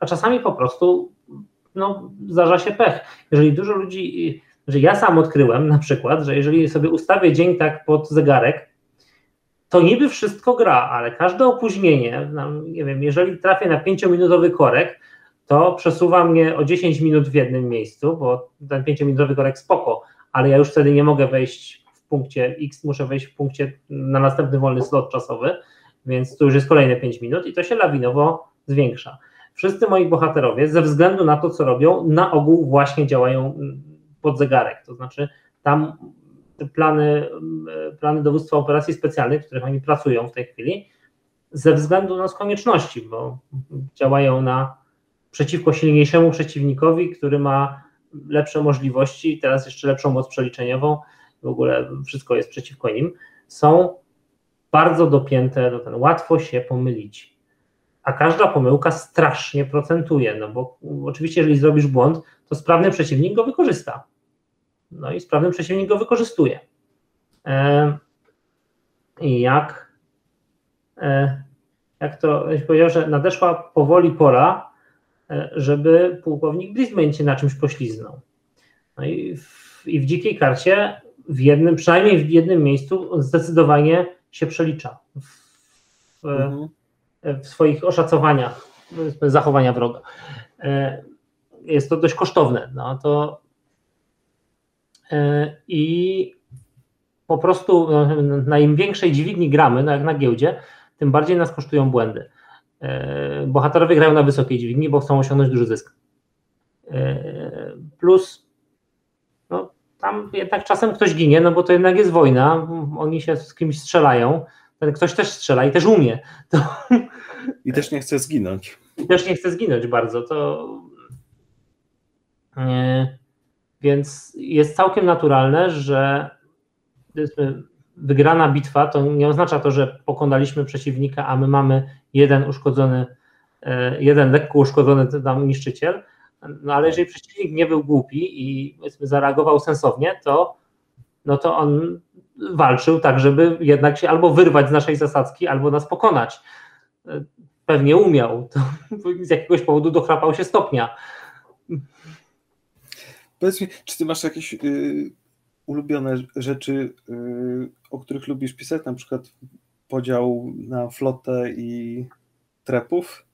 a czasami po prostu no, zdarza się pech. Jeżeli dużo ludzi, że ja sam odkryłem na przykład, że jeżeli sobie ustawię dzień tak pod zegarek, to niby wszystko gra, ale każde opóźnienie, nie wiem, jeżeli trafię na 5-minutowy korek, to przesuwa mnie o 10 minut w jednym miejscu, bo ten 5-minutowy korek spoko, ale ja już wtedy nie mogę wejść w punkcie X, muszę wejść w punkcie na następny wolny slot czasowy, więc tu już jest kolejne 5 minut i to się lawinowo zwiększa. Wszyscy moi bohaterowie, ze względu na to, co robią, na ogół właśnie działają pod zegarek. To znaczy, tam plany, plany dowództwa operacji specjalnych, w których oni pracują w tej chwili, ze względu na konieczności, bo działają na przeciwko silniejszemu przeciwnikowi, który ma lepsze możliwości, teraz jeszcze lepszą moc przeliczeniową, w ogóle wszystko jest przeciwko nim, są bardzo dopięte do ten, łatwo się pomylić. A każda pomyłka strasznie procentuje, no bo oczywiście, jeżeli zrobisz błąd, to sprawny przeciwnik go wykorzysta. No i sprawny przeciwnik go wykorzystuje. E, I jak, e, jak to powiedział, że nadeszła powoli pora, e, żeby pułkownik Brisbane się na czymś pośliznął. No i w, i w dzikiej karcie w jednym, przynajmniej w jednym miejscu zdecydowanie się przelicza w, mhm. w swoich oszacowaniach zachowania wroga. Jest to dość kosztowne. No to i po prostu no, na im większej dźwigni gramy, no jak na giełdzie, tym bardziej nas kosztują błędy. E, bohaterowie grają na wysokiej dźwigni, bo chcą osiągnąć duży zysk. E, plus no, tam jednak czasem ktoś ginie, no bo to jednak jest wojna, oni się z kimś strzelają, ten ktoś też strzela i też umie. To...
I też nie chce zginąć.
I też nie chce zginąć bardzo, to więc jest całkiem naturalne, że wygrana bitwa to nie oznacza to, że pokonaliśmy przeciwnika, a my mamy jeden uszkodzony, e, jeden lekko uszkodzony tam niszczyciel. No ale jeżeli przeciwnik nie był głupi i zareagował sensownie, to, no to on walczył tak, żeby jednak się albo wyrwać z naszej zasadzki, albo nas pokonać. E, pewnie umiał. To z jakiegoś powodu dochrapał się stopnia.
Powiedz mi, czy ty masz jakieś y, ulubione rzeczy, y, o których lubisz pisać, na przykład podział na flotę i trepów?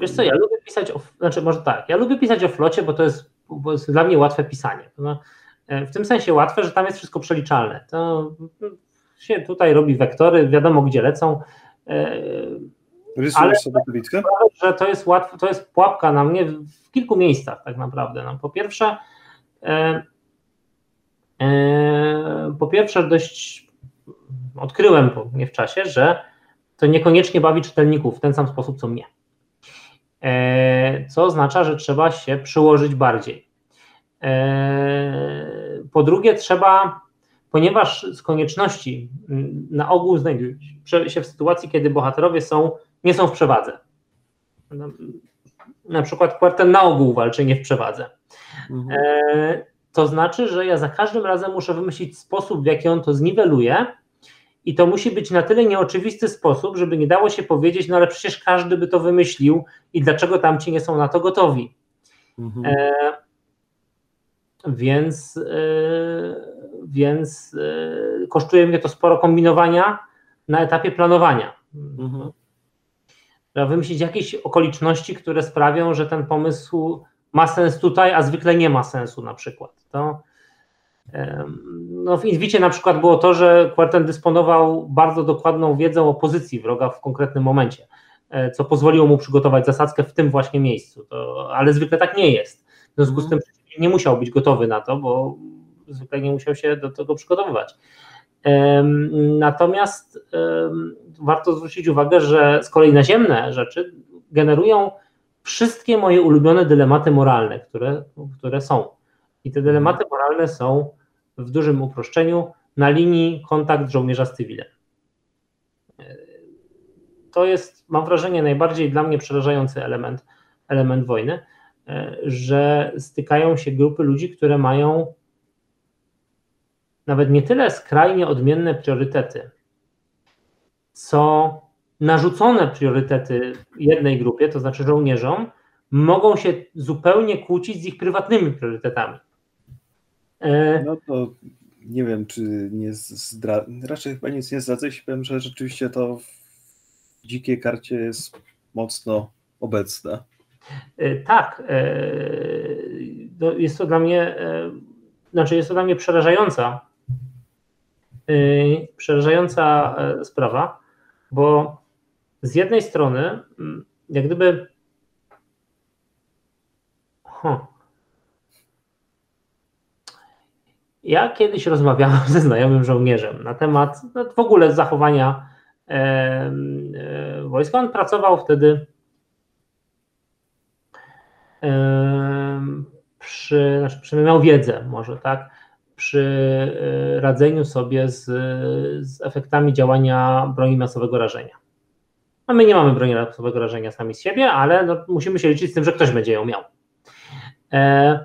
Wiesz co, ja lubię pisać o, znaczy może tak, ja lubię pisać o flocie, bo to jest, bo jest dla mnie łatwe pisanie. No, e, w tym sensie łatwe, że tam jest wszystko przeliczalne. To się tutaj robi wektory, wiadomo gdzie lecą. E,
Rysujesz ale sobie bitwę?
Że to jest łatwo, to jest pułapka na mnie w kilku miejscach tak naprawdę. No, po pierwsze, po pierwsze, dość odkryłem nie w czasie, że to niekoniecznie bawi czytelników w ten sam sposób, co mnie. E, co oznacza, że trzeba się przyłożyć bardziej. Po drugie, trzeba, ponieważ z konieczności na ogół znajduje się w sytuacji, kiedy bohaterowie są, nie są w przewadze. Na przykład Puerten na ogół walczy nie w przewadze. Mhm. E, to znaczy, że ja za każdym razem muszę wymyślić sposób, w jaki on to zniweluje, i to musi być na tyle nieoczywisty sposób, żeby nie dało się powiedzieć, no ale przecież każdy by to wymyślił i dlaczego tamci nie są na to gotowi. Mhm. E, więc e, więc e, kosztuje mnie to sporo kombinowania na etapie planowania. Mhm. Trzeba wymyślić jakieś okoliczności, które sprawią, że ten pomysł ma sens tutaj, a zwykle nie ma sensu na przykład. To, no w Inwicie na przykład było to, że Quarten dysponował bardzo dokładną wiedzą o pozycji wroga w konkretnym momencie, e, co pozwoliło mu przygotować zasadzkę w tym właśnie miejscu, to, ale zwykle tak nie jest. W związku z tym nie musiał być gotowy na to, bo zwykle nie musiał się do tego przygotowywać. Natomiast warto zwrócić uwagę, że z kolei naziemne rzeczy generują wszystkie moje ulubione dylematy moralne, które, które są. I te dylematy moralne są w dużym uproszczeniu na linii kontakt żołnierza z cywilem. To jest, mam wrażenie, najbardziej dla mnie przerażający element, element wojny, że stykają się grupy ludzi, które mają nawet nie tyle skrajnie odmienne priorytety, co narzucone priorytety jednej grupie, to znaczy żołnierzom, mogą się zupełnie kłócić z ich prywatnymi priorytetami.
E, no to nie wiem, czy nie zdra... raczej chyba nic nie zdradzę, jeśli powiem, że rzeczywiście to w dzikiej karcie jest mocno obecne.
E, tak. E, no, jest to dla mnie, znaczy jest to dla mnie przerażająca, przerażająca sprawa, bo z jednej strony, mm, jak gdyby. Huh. Ja kiedyś rozmawiałem ze znajomym żołnierzem na temat no, w ogóle zachowania e, e, wojska. On pracował wtedy e, przy, znaczy, przy, miał wiedzę może, tak, przy e, radzeniu sobie z, z efektami działania broni masowego rażenia. No my nie mamy broni masowego rażenia sami z siebie, ale no, musimy się liczyć z tym, że ktoś będzie ją miał. E,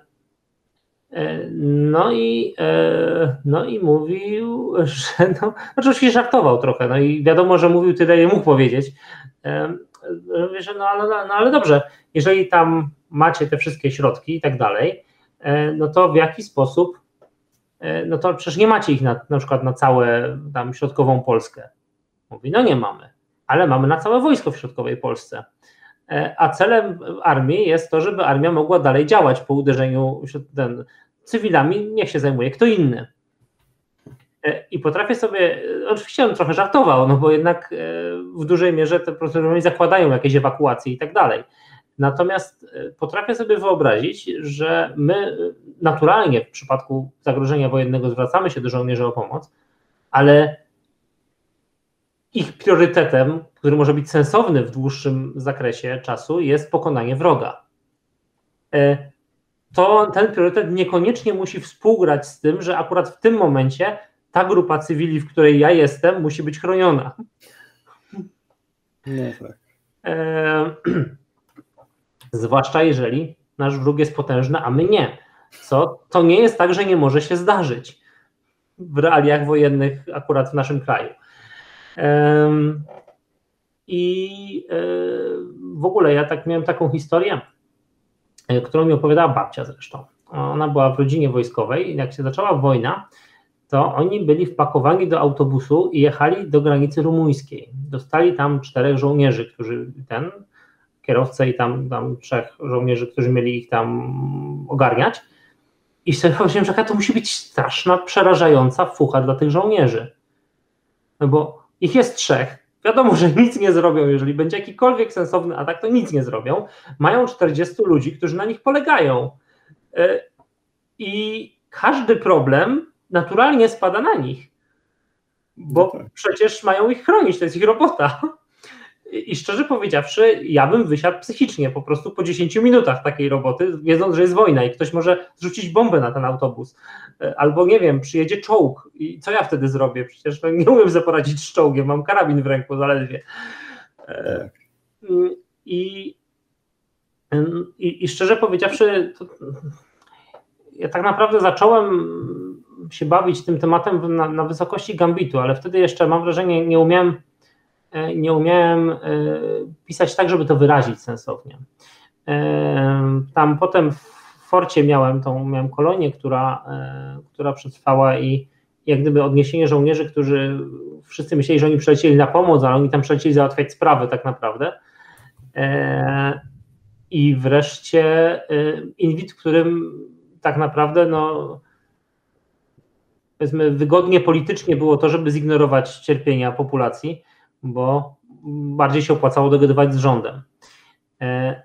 e, no i, e, no i mówił, że no, oczywiście żartował trochę, no i wiadomo, że mówił tyle, ile mógł powiedzieć, że no ale, no ale dobrze, jeżeli tam macie te wszystkie środki i tak dalej, no to w jaki sposób, no to przecież nie macie ich na, na przykład na całe tam środkową Polskę. Mówi, no nie mamy ale mamy na całe wojsko w środkowej Polsce. E, a celem armii jest to, żeby armia mogła dalej działać po uderzeniu ten, cywilami, niech się zajmuje kto inny. E, I potrafię sobie, oczywiście on trochę żartował, no bo jednak e, w dużej mierze te procedury zakładają jakieś ewakuacje i tak dalej. Natomiast potrafię sobie wyobrazić, że my naturalnie w przypadku zagrożenia wojennego zwracamy się do żołnierzy o pomoc, ale ich priorytetem, który może być sensowny w dłuższym zakresie czasu, jest pokonanie wroga. E, to ten priorytet niekoniecznie musi współgrać z tym, że akurat w tym momencie ta grupa cywili, w której ja jestem, musi być chroniona.
No tak.
E, zwłaszcza jeżeli nasz wróg jest potężny, a my nie. Co? To nie jest tak, że nie może się zdarzyć w realiach wojennych akurat w naszym kraju. I e, w ogóle ja tak miałem taką historię, e, którą mi opowiadała babcia zresztą. Ona była w rodzinie wojskowej i jak się zaczęła wojna, to oni byli wpakowani do autobusu i jechali do granicy rumuńskiej. Dostali tam czterech żołnierzy, którzy ten, kierowcę i tam, tam trzech żołnierzy, którzy mieli ich tam ogarniać. I sobie pomyślałem, że to musi być straszna, przerażająca fucha dla tych żołnierzy. No bo ich jest trzech. Wiadomo, że nic nie zrobią, jeżeli będzie jakikolwiek sensowny atak, to nic nie zrobią. Mają 40 ludzi, którzy na nich polegają. E, I każdy problem naturalnie spada na nich, bo no tak. przecież mają ich chronić, to jest ich robota. I szczerze powiedziawszy, ja bym wysiadł psychicznie po prostu po 10 minutach takiej roboty, wiedząc, że jest wojna i ktoś może zrzucić bombę na ten autobus. E, albo nie wiem, przyjedzie czołg i co ja wtedy zrobię? Przecież no, nie umiem sobie poradzić z czołgiem, mam karabin w ręku zaledwie. E, tak. I, i, i szczerze powiedziawszy, to, ja tak naprawdę zacząłem się bawić tym tematem na, na wysokości gambitu, ale wtedy jeszcze mam wrażenie, nie umiałem nie umiałem e, pisać tak, żeby to wyrazić sensownie. E, tam potem w Forcie miałem tą miałem kolonię, która, która przetrwała i jak gdyby odniesienie żołnierzy, którzy wszyscy myśleli, że oni przylecieli na pomoc, ale oni tam przylecieli załatwiać sprawy tak naprawdę. I wreszcie Inwit, w którym tak naprawdę no, powiedzmy wygodnie politycznie było to, żeby zignorować cierpienia populacji, bo bardziej się opłacało dogadywać z rządem. E,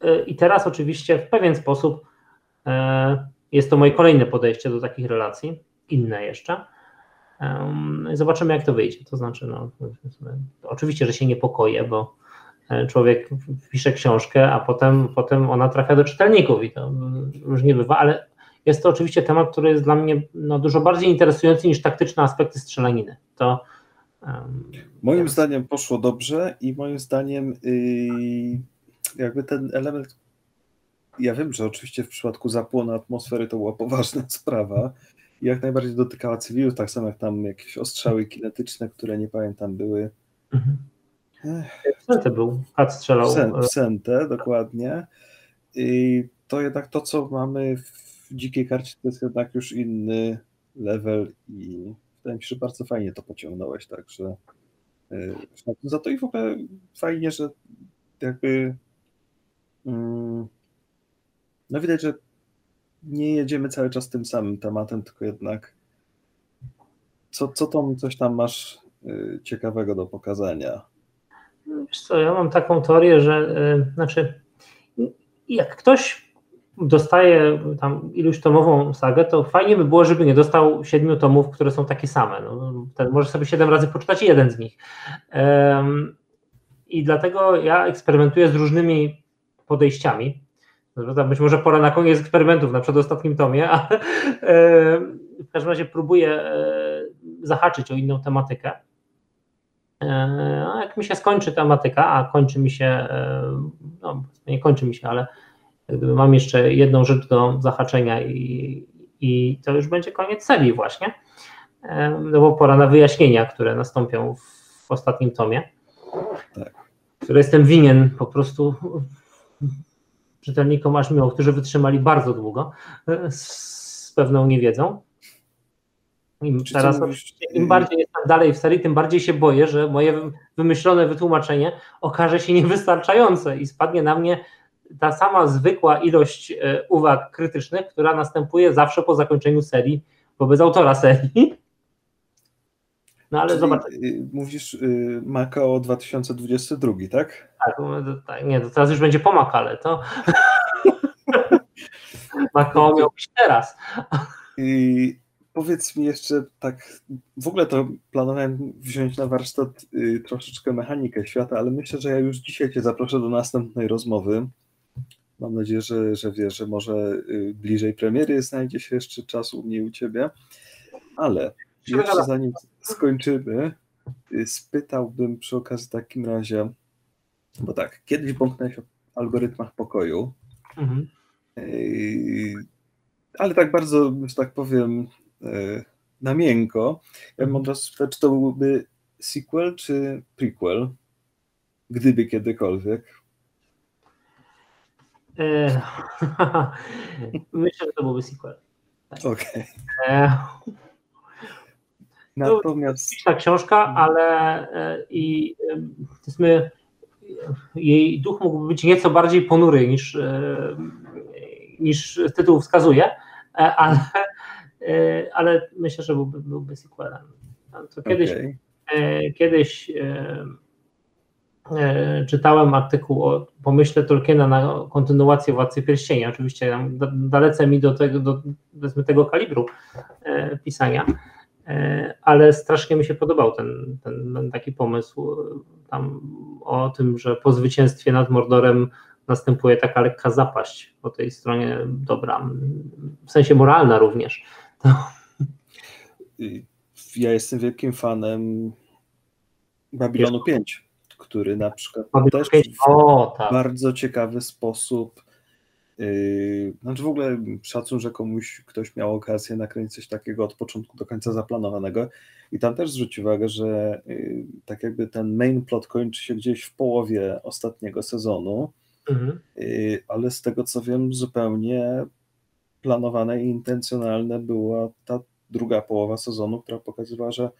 e, I teraz oczywiście w pewien sposób e, jest to moje kolejne podejście do takich relacji, inne jeszcze. Zobaczymy, jak to wyjdzie. To znaczy, no, oczywiście, że się niepokoję, bo człowiek pisze książkę, a potem, potem ona trafia do czytelników i to różnie bywa, ale jest to oczywiście temat, który jest dla mnie no, dużo bardziej interesujący niż taktyczne aspekty strzelaniny. To
Moim zdaniem poszło dobrze i moim zdaniem yy, jakby ten element, ja wiem, że oczywiście w przypadku zapłonu atmosfery to była poważna sprawa jak najbardziej dotykała cywilów, tak samo jak tam jakieś ostrzały kinetyczne, które nie pamiętam były. Mhm.
W Sentę był, Kat strzelał.
W Sentę, dokładnie. I to jednak to, co mamy w dzikiej karcie, to jest jednak już inny level i wydaje mi się, że bardzo fajnie to pociągnąłeś, także y, za to i w ogóle fajnie, że jakby mm, no widać, że nie jedziemy cały czas tym samym tematem, tylko jednak co, co tam, coś tam masz y, ciekawego do pokazania?
Wiesz co, ja mam taką teorię, że y, znaczy jak ktoś dostaje tam iluś tomową sagę, to fajnie by było, żeby nie dostał siedmiu tomów, które są takie same. No, ten może sobie siedem razy poczytać jeden z nich. Um, I dlatego ja eksperymentuję z różnymi podejściami. Być może pora na koniec eksperymentów na przedostatnim tomie, w każdym razie próbuję e, zahaczyć o inną tematykę. E, a jak mi się skończy tematyka, a kończy mi się, e, no nie kończy mi się, ale mam jeszcze jedną rzecz do zahaczenia i, i to już będzie koniec serii właśnie, no bo pora na wyjaśnienia, które nastąpią w ostatnim tomie, tak. które jestem winien po prostu czytelnikom aż miło, którzy wytrzymali bardzo długo z pewną niewiedzą. Im teraz im bardziej jestem dalej w serii, tym bardziej się boję, że moje wymyślone wytłumaczenie okaże się niewystarczające i spadnie na mnie ta sama zwykła ilość e, uwag krytycznych, która następuje zawsze po zakończeniu serii wobec autora serii.
No ale zobacz. Y, mówisz y, Makao 2022, tak?
Tak, tak, nie, to teraz już będzie po Makale, to Makao miał być teraz.
I powiedz mi jeszcze tak, w ogóle to planowałem wziąć na warsztat y, troszeczkę mechanikę świata, ale myślę, że ja już dzisiaj Cię zaproszę do następnej rozmowy. Mam nadzieję, że, że wiesz, że może y, bliżej premiery znajdzie się jeszcze czas u mnie u Ciebie, ale jeszcze zanim skończymy, y, spytałbym przy okazji w takim razie, bo tak, kiedyś bąknąłeś o algorytmach pokoju, mhm. Y, ale tak bardzo, że tak powiem, na miękko. Ja mam teraz spytać, czy to byłby sequel czy prequel? Gdyby kiedykolwiek.
E, myślę, że to byłby sequel.
Tak. Okej. Okay. E,
Natomiast. To książka, ale i powiedzmy, jej duch mógłby być nieco bardziej ponury niż, niż tytuł wskazuje, ale E, ale myślę, że byłby, byłby sequelem. To kiedyś, okay. E, kiedyś e, czytałem artykuł o pomyśle Tolkiena na kontynuację Władcy Pierścienia. Oczywiście dalece mi do tego, do, tego kalibru pisania, ale strasznie mi się podobał ten, ten, ten taki pomysł tam o tym, że po zwycięstwie nad Mordorem następuje taka lekka zapaść po tej stronie dobra, w sensie moralna również. To...
Ja jestem wielkim fanem Babilonu 5, który na przykład
też 5. O,
tak. w bardzo ciekawy sposób Yy, znaczy w ogóle szacun, że komuś ktoś miał okazję nakręcić coś takiego od początku do końca zaplanowanego i tam też zwróć uwagę, że yy, tak jakby ten main plot kończy się gdzieś w połowie ostatniego sezonu, mhm. yy, ale z tego co wiem zupełnie planowane i intencjonalne była ta druga połowa sezonu, która pokazywała, że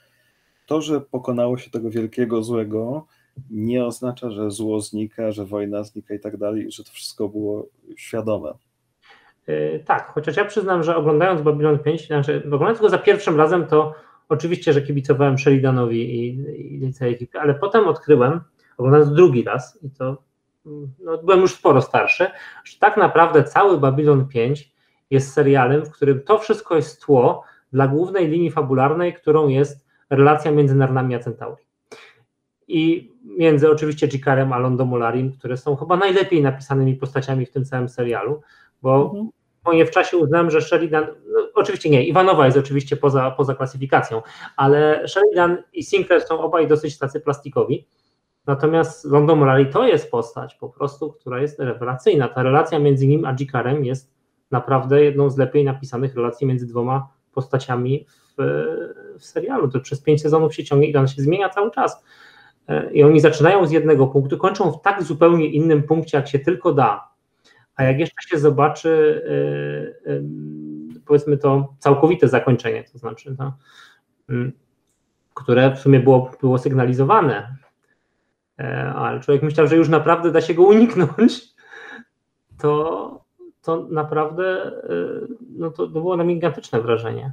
to, że pokonało się tego wielkiego złego, nie oznacza, że zło znika, że wojna znika i tak dalej, że to wszystko było świadome.
Yy, tak, chociaż ja przyznam, że oglądając Babylon 5, znaczy oglądając go za pierwszym razem, to oczywiście, że kibicowałem Sheridanowi i, i, całej ekipie, ale potem odkryłem, oglądając drugi raz, i to no, byłem już sporo starszy, że tak naprawdę cały Babylon 5 jest serialem, w którym to wszystko jest tło dla głównej linii fabularnej, którą jest relacja między Narnami a Centauri. I między oczywiście Jikarem a Londomolarim, które są chyba najlepiej napisanymi postaciami w tym całym serialu, bo mhm. w czasie uznałem, że Sheridan, no, oczywiście nie, Iwanowa jest oczywiście poza, poza klasyfikacją, ale Sheridan i Sinclair są obaj dosyć tacy plastikowi. Natomiast Londomolari to jest postać po prostu, która jest rewelacyjna. Ta relacja między nim a Jikarem jest naprawdę jedną z lepiej napisanych relacji między dwoma postaciami w, w serialu. To przez pięć sezonów się ciągnie i on się zmienia cały czas. E, i oni zaczynają z jednego punktu, kończą w tak zupełnie innym punkcie, jak się tylko da. A jak jeszcze się zobaczy, powiedzmy to całkowite zakończenie, to znaczy, no, które w sumie było, było sygnalizowane, ale człowiek myślał, że już naprawdę da się go uniknąć, to, to naprawdę no to, to było na mnie gigantyczne wrażenie.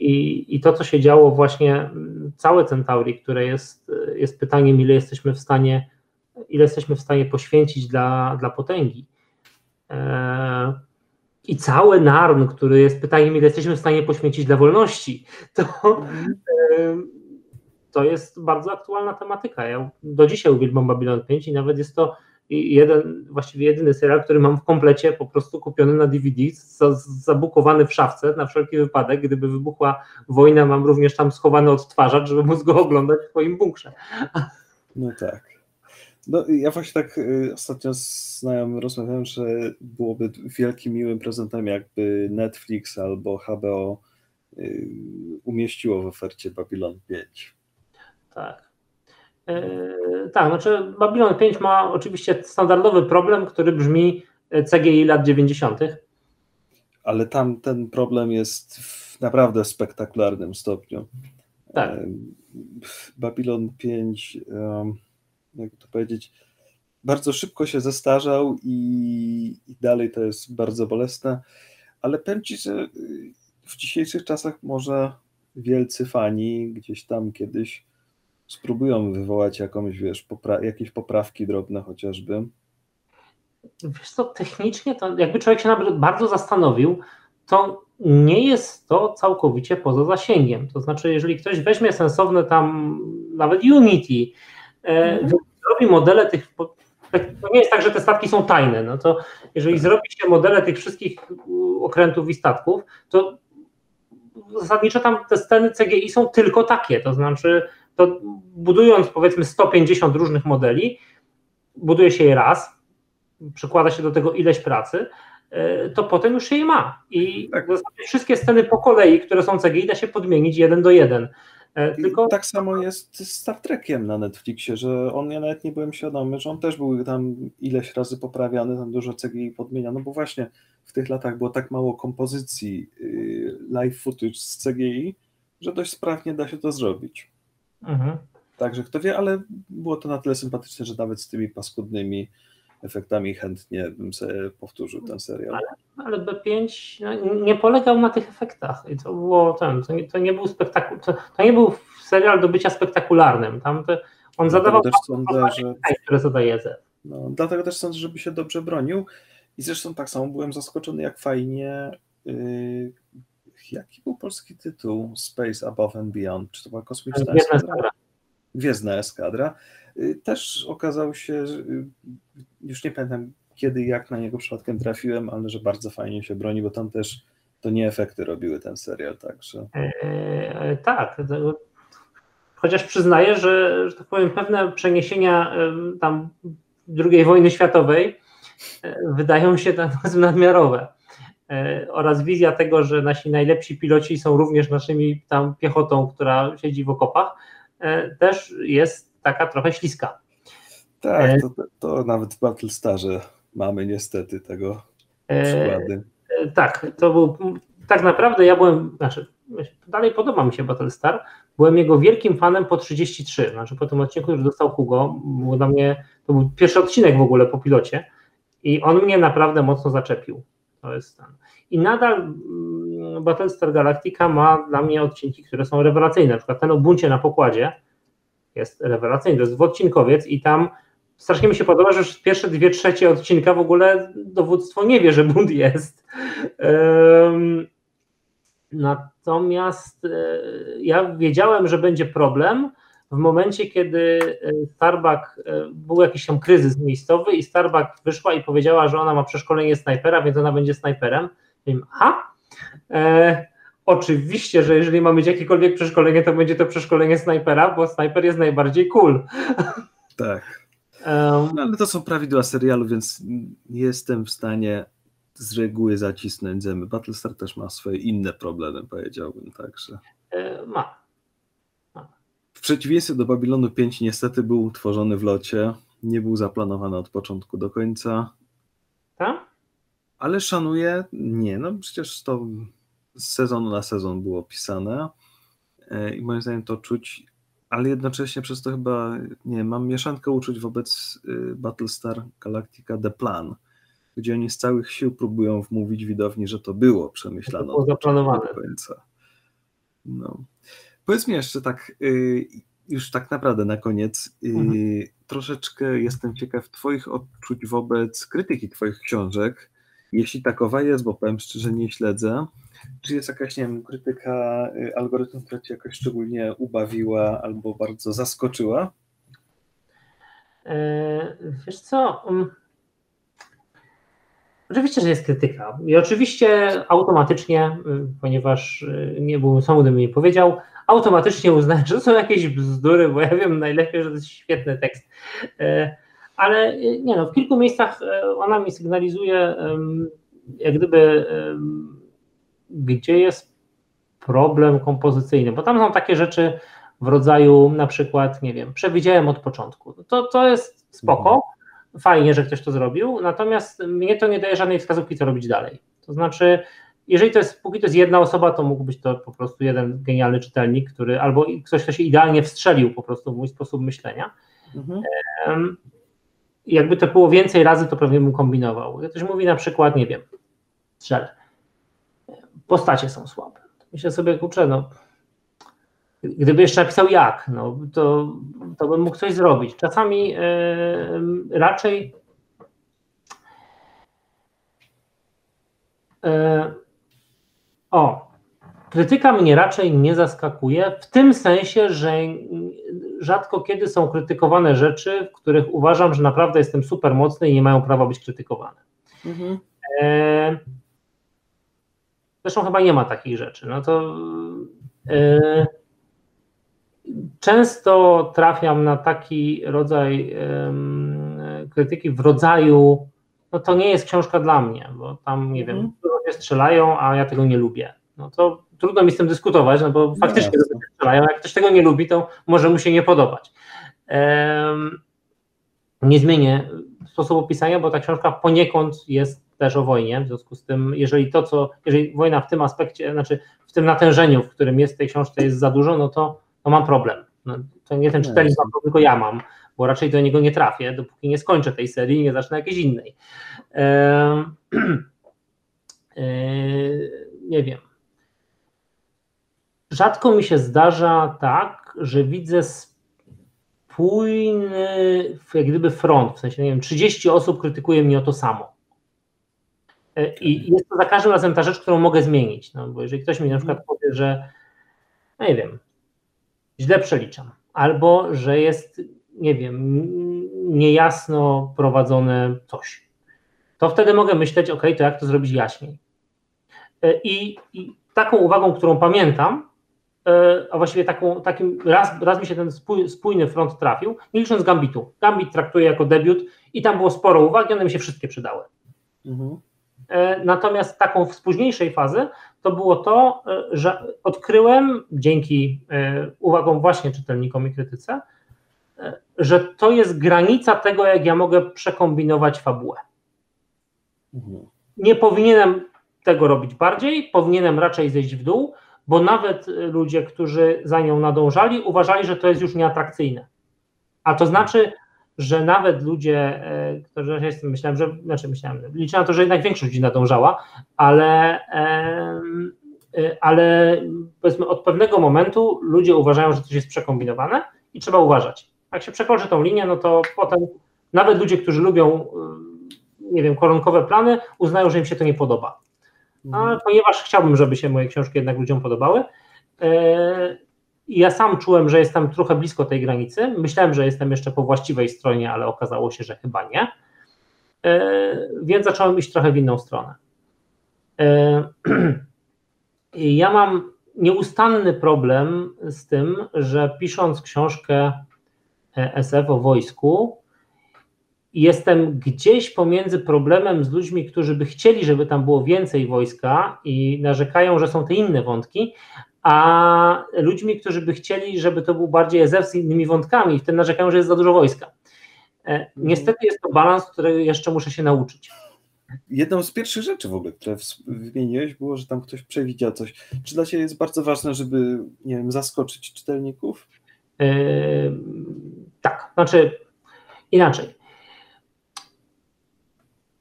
I, I to, co się działo właśnie, całe Centauri, które jest, jest pytaniem, ile jesteśmy w stanie, ile jesteśmy w stanie poświęcić dla, dla potęgi. E, I cały Narn, który jest pytaniem, ile jesteśmy w stanie poświęcić dla wolności, to, to jest bardzo aktualna tematyka. Ja do dzisiaj uwielbiam Babylon 5 i nawet jest to i jeden, właściwie jedyny serial, który mam w komplecie po prostu kupiony na DVD, zabukowany w szafce na wszelki wypadek, gdyby wybuchła wojna, mam również tam schowany odtwarzacz, żeby móc go oglądać w swoim bunkrze.
No tak. No, ja właśnie tak y, ostatnio z znajomym rozmawiałem, że byłoby wielkim miłym prezentem, jakby Netflix albo HBO y, umieściło w ofercie Babylon 5.
Tak. E, tak, znaczy Babylon 5 ma oczywiście standardowy problem, który brzmi e, CGI lat 90.
Ale tam ten problem jest w naprawdę spektakularnym stopniu.
Tak.
Babylon 5, jak to powiedzieć, bardzo szybko się zestarzał i, i dalej to jest bardzo bolesne, ale powiem Ci, że w dzisiejszych czasach może wielcy fani gdzieś tam kiedyś spróbują wywołać jakąś, wiesz, popra jakieś poprawki drobne chociażby.
Wiesz co, technicznie to jakby człowiek się nawet bardzo zastanowił, to nie jest to całkowicie poza zasięgiem. To znaczy, jeżeli ktoś weźmie sensowne tam nawet Unity, mm. zrobi modele tych, to nie jest tak, że te statki są tajne, no to jeżeli tak. zrobi się modele tych wszystkich okrętów i statków, to zasadniczo tam te sceny CGI są tylko takie, to znaczy to budując powiedzmy 150 różnych modeli, buduje się je raz, przykłada się do tego ileś pracy, e, to potem już się je ma. I tak. wszystkie sceny po kolei, które są CGI, da się podmienić jeden do jeden.
E, tylko... Tak samo jest z Star Trekiem na Netflixie, że on, ja nawet nie byłem świadomy, że on też był tam ileś razy poprawiany, tam dużo CGI podmieniano, bo właśnie w tych latach było tak mało kompozycji y, live footage z CGI, że dość sprawnie da się to zrobić. Mhm. Także kto wie, ale było to na tyle sympatyczne, że nawet z tymi paskudnymi efektami chętnie bym sobie powtórzył ten serial.
Ale, ale B5 no, nie polegał na tych efektach i to było ten, to nie, to nie był spektakul, to, to, nie był serial do bycia spektakularnym. Tam to, on dlatego zadawał też sądzę, że, które zadaje.
No, dlatego też sądzę, żeby się dobrze bronił i zresztą tak samo byłem zaskoczony, jak fajnie yy, jaki był polski tytuł Space Above and Beyond? Czy to była kosmiczna Gwiezdna eskadra? Gwiezdna eskadra. Y, też okazał się, y, już nie pamiętam kiedy i jak na niego przypadkiem trafiłem, ale że bardzo fajnie się broni, bo tam też to nie efekty robiły ten serial, także.
Eee, tak. Chociaż przyznaję, że, że tak powiem, pewne przeniesienia tam II wojny światowej e, wydają się nadmiarowe. E, oraz wizja tego, że nasi najlepsi piloci są również naszymi tam piechotą, która siedzi w okopach, e, też jest taka trochę śliska.
Tak, e, to, to nawet w Battlestarze mamy niestety tego przykłady.
Tak, to był tak naprawdę ja byłem, znaczy dalej podoba mi się Battlestar, byłem jego wielkim fanem po 33, znaczy po tym odcinku, który dostał Hugo, był dla mnie, to był pierwszy odcinek w ogóle po pilocie i on mnie naprawdę mocno zaczepił. To jest ten. I nadal mm, Battlestar Galactica ma dla mnie odcinki, które są rewelacyjne. Na przykład ten o buncie na pokładzie jest rewelacyjny. To jest dwuodcinkowiec i tam strasznie mi się podoba, że pierwsze dwie trzecie odcinka w ogóle dowództwo nie wie, że bunt jest. Natomiast e, ja wiedziałem, że będzie problem, w momencie, kiedy e, Starbuck, e, był jakiś tam kryzys miejscowy i Starbuck wyszła i powiedziała, że ona ma przeszkolenie snajpera, więc ona będzie snajperem. I aha, e, oczywiście, że jeżeli ma mieć jakiekolwiek przeszkolenie, to będzie to przeszkolenie snajpera, bo snajper jest najbardziej cool.
Tak. Um, no, ale to są prawidła serialu, więc nie jestem w stanie z reguły zacisnąć zęby. Battlestar też ma swoje inne problemy, powiedziałbym, także.
ma
w przeciwieństwie do Babilonu 5 niestety był utworzony w locie, nie był zaplanowany od początku do końca.
Tak?
Ale szanuję, nie, no przecież to z sezonu na sezon było pisane e, i moim zdaniem to czuć, ale jednocześnie przez to chyba, nie mam mieszankę uczuć wobec y, Battlestar Galactica The Plan, gdzie oni z całych sił próbują wmówić widowni, że to było przemyślane to było zaplanowane. do końca. No. Powiedz mi jeszcze tak, y, już tak naprawdę na koniec, y, mhm. troszeczkę jestem ciekaw Twoich odczuć wobec krytyki Twoich książek. Jeśli takowa jest, bo powiem szczerze, nie śledzę. Czy jest jakaś, nie wiem, krytyka y, algorytmu, która Cię jakoś szczególnie ubawiła albo bardzo zaskoczyła?
E, wiesz co? Oczywiście, że jest krytyka. I oczywiście automatycznie, ponieważ nie byłem sam, gdybym nie powiedział, automatycznie uznać, że to są jakieś bzdury, bo ja wiem najlepiej, że to jest świetny tekst. E, ale nie no, w kilku miejscach ona mi sygnalizuje, jak gdyby, gdzie jest problem kompozycyjny, bo tam są takie rzeczy w rodzaju na przykład, nie wiem, przewidziałem od początku. To, to jest spoko, mhm. Fajnie, że ktoś to zrobił, natomiast mnie to nie daje żadnej wskazówki, co robić dalej. To znaczy, jeżeli to jest, póki to jest jedna osoba, to mógł być to po prostu jeden genialny czytelnik, który albo ktoś, kto się idealnie wstrzelił po prostu w mój sposób myślenia. Mhm. Jakby to było więcej razy, to pewnie bym kombinował. Ktoś mówi na przykład, nie wiem, strzelę, postacie są słabe. Myślę sobie, kurczę, no gdyby jeszcze napisał jak, no to, to bym mógł coś zrobić. Czasami e, raczej e, o, krytyka mnie raczej nie zaskakuje, w tym sensie, że rzadko kiedy są krytykowane rzeczy, w których uważam, że naprawdę jestem super mocny i nie mają prawa być krytykowane. Mhm. E, zresztą chyba nie ma takich rzeczy. No to e, często trafiam na taki rodzaj krytyki w rodzaju no to nie jest książka dla mnie, bo tam, nie wiem, mhm. ludzie strzelają, a ja tego nie lubię. No to trudno mi z tym dyskutować, no bo no faktycznie ludzie strzelają, jak ktoś tego nie lubi, to może mu się nie podobać. nie zmienię sposobu pisania, bo ta książka poniekąd jest też o wojnie, w związku z tym, jeżeli to, co, jeżeli wojna w tym aspekcie, znaczy w tym natężeniu, w którym jest w tej książce jest za dużo, no to, to mam problem. No, to nie ten czytelnik ma problem, tylko ja mam bo raczej do niego nie trafię, dopóki nie skończę tej serii i nie zacznę jakiejś innej. Nie wiem. Rzadko mi się zdarza tak, że widzę spójny, jak gdyby front, w sensie, nie wiem, 30 osób krytykuje mnie o to samo. E, I jest to za każdym razem ta rzecz, którą mogę zmienić. No, bo jeżeli ktoś mi na przykład powie, że no nie wiem, źle przeliczam, albo że jest nie wiem, niejasno prowadzone coś. To wtedy mogę myśleć, ok, to jak to zrobić jaśniej. E, I, i taką uwagą, którą pamiętam, e, a właściwie taką, takim raz, raz mi się ten spójny front trafił, nie licząc Gambitu. Gambit traktuję jako debiut i tam było sporo uwag i one mi się wszystkie przydały. Mhm. E, natomiast taką z późniejszej fazy to było to, że odkryłem dzięki uwagom właśnie czytelnikom i krytyce, że to jest granica tego, jak ja mogę przekombinować fabułę. Mhm. Nie powinienem tego robić bardziej, powinienem raczej zejść w dół, bo nawet ludzie, którzy za nią nadążali, uważali, że to jest już nieatrakcyjne. A to znaczy, że nawet ludzie, e, którzy ja myślałem, że, znaczy myślałem, liczę na to, że jednak większość ludzi nadążała, ale, e, ale powiedzmy od pewnego momentu ludzie uważają, że coś jest przekombinowane i trzeba uważać. Jak się przekroczy tą linię, no to potem nawet ludzie, którzy lubią, y, nie wiem, koronkowe plany, uznają, że im się to nie podoba. A mhm. ponieważ chciałbym, żeby się moje książki jednak ludziom podobały, e, ja sam czułem, że jestem trochę blisko tej granicy. Myślałem, że jestem jeszcze po właściwej stronie, ale okazało się, że chyba nie. E, więc zacząłem iść trochę w inną stronę. E, ja mam nieustanny problem z tym, że pisząc książkę SF o wojsku, jestem gdzieś pomiędzy problemem z ludźmi, którzy by chcieli, żeby tam było więcej wojska i narzekają, że są te inne wątki, a ludźmi, którzy by chcieli, żeby to był bardziej EZF z innymi wątkami, w tym narzekają, że jest za dużo wojska. E, niestety jest to balans, który jeszcze muszę się nauczyć.
Jedną z pierwszych rzeczy w ogóle, które wymieniłeś, było, że tam ktoś przewidział coś. Czy dla Ciebie jest bardzo ważne, żeby, nie wiem, zaskoczyć czytelników? Yy,
tak, znaczy inaczej.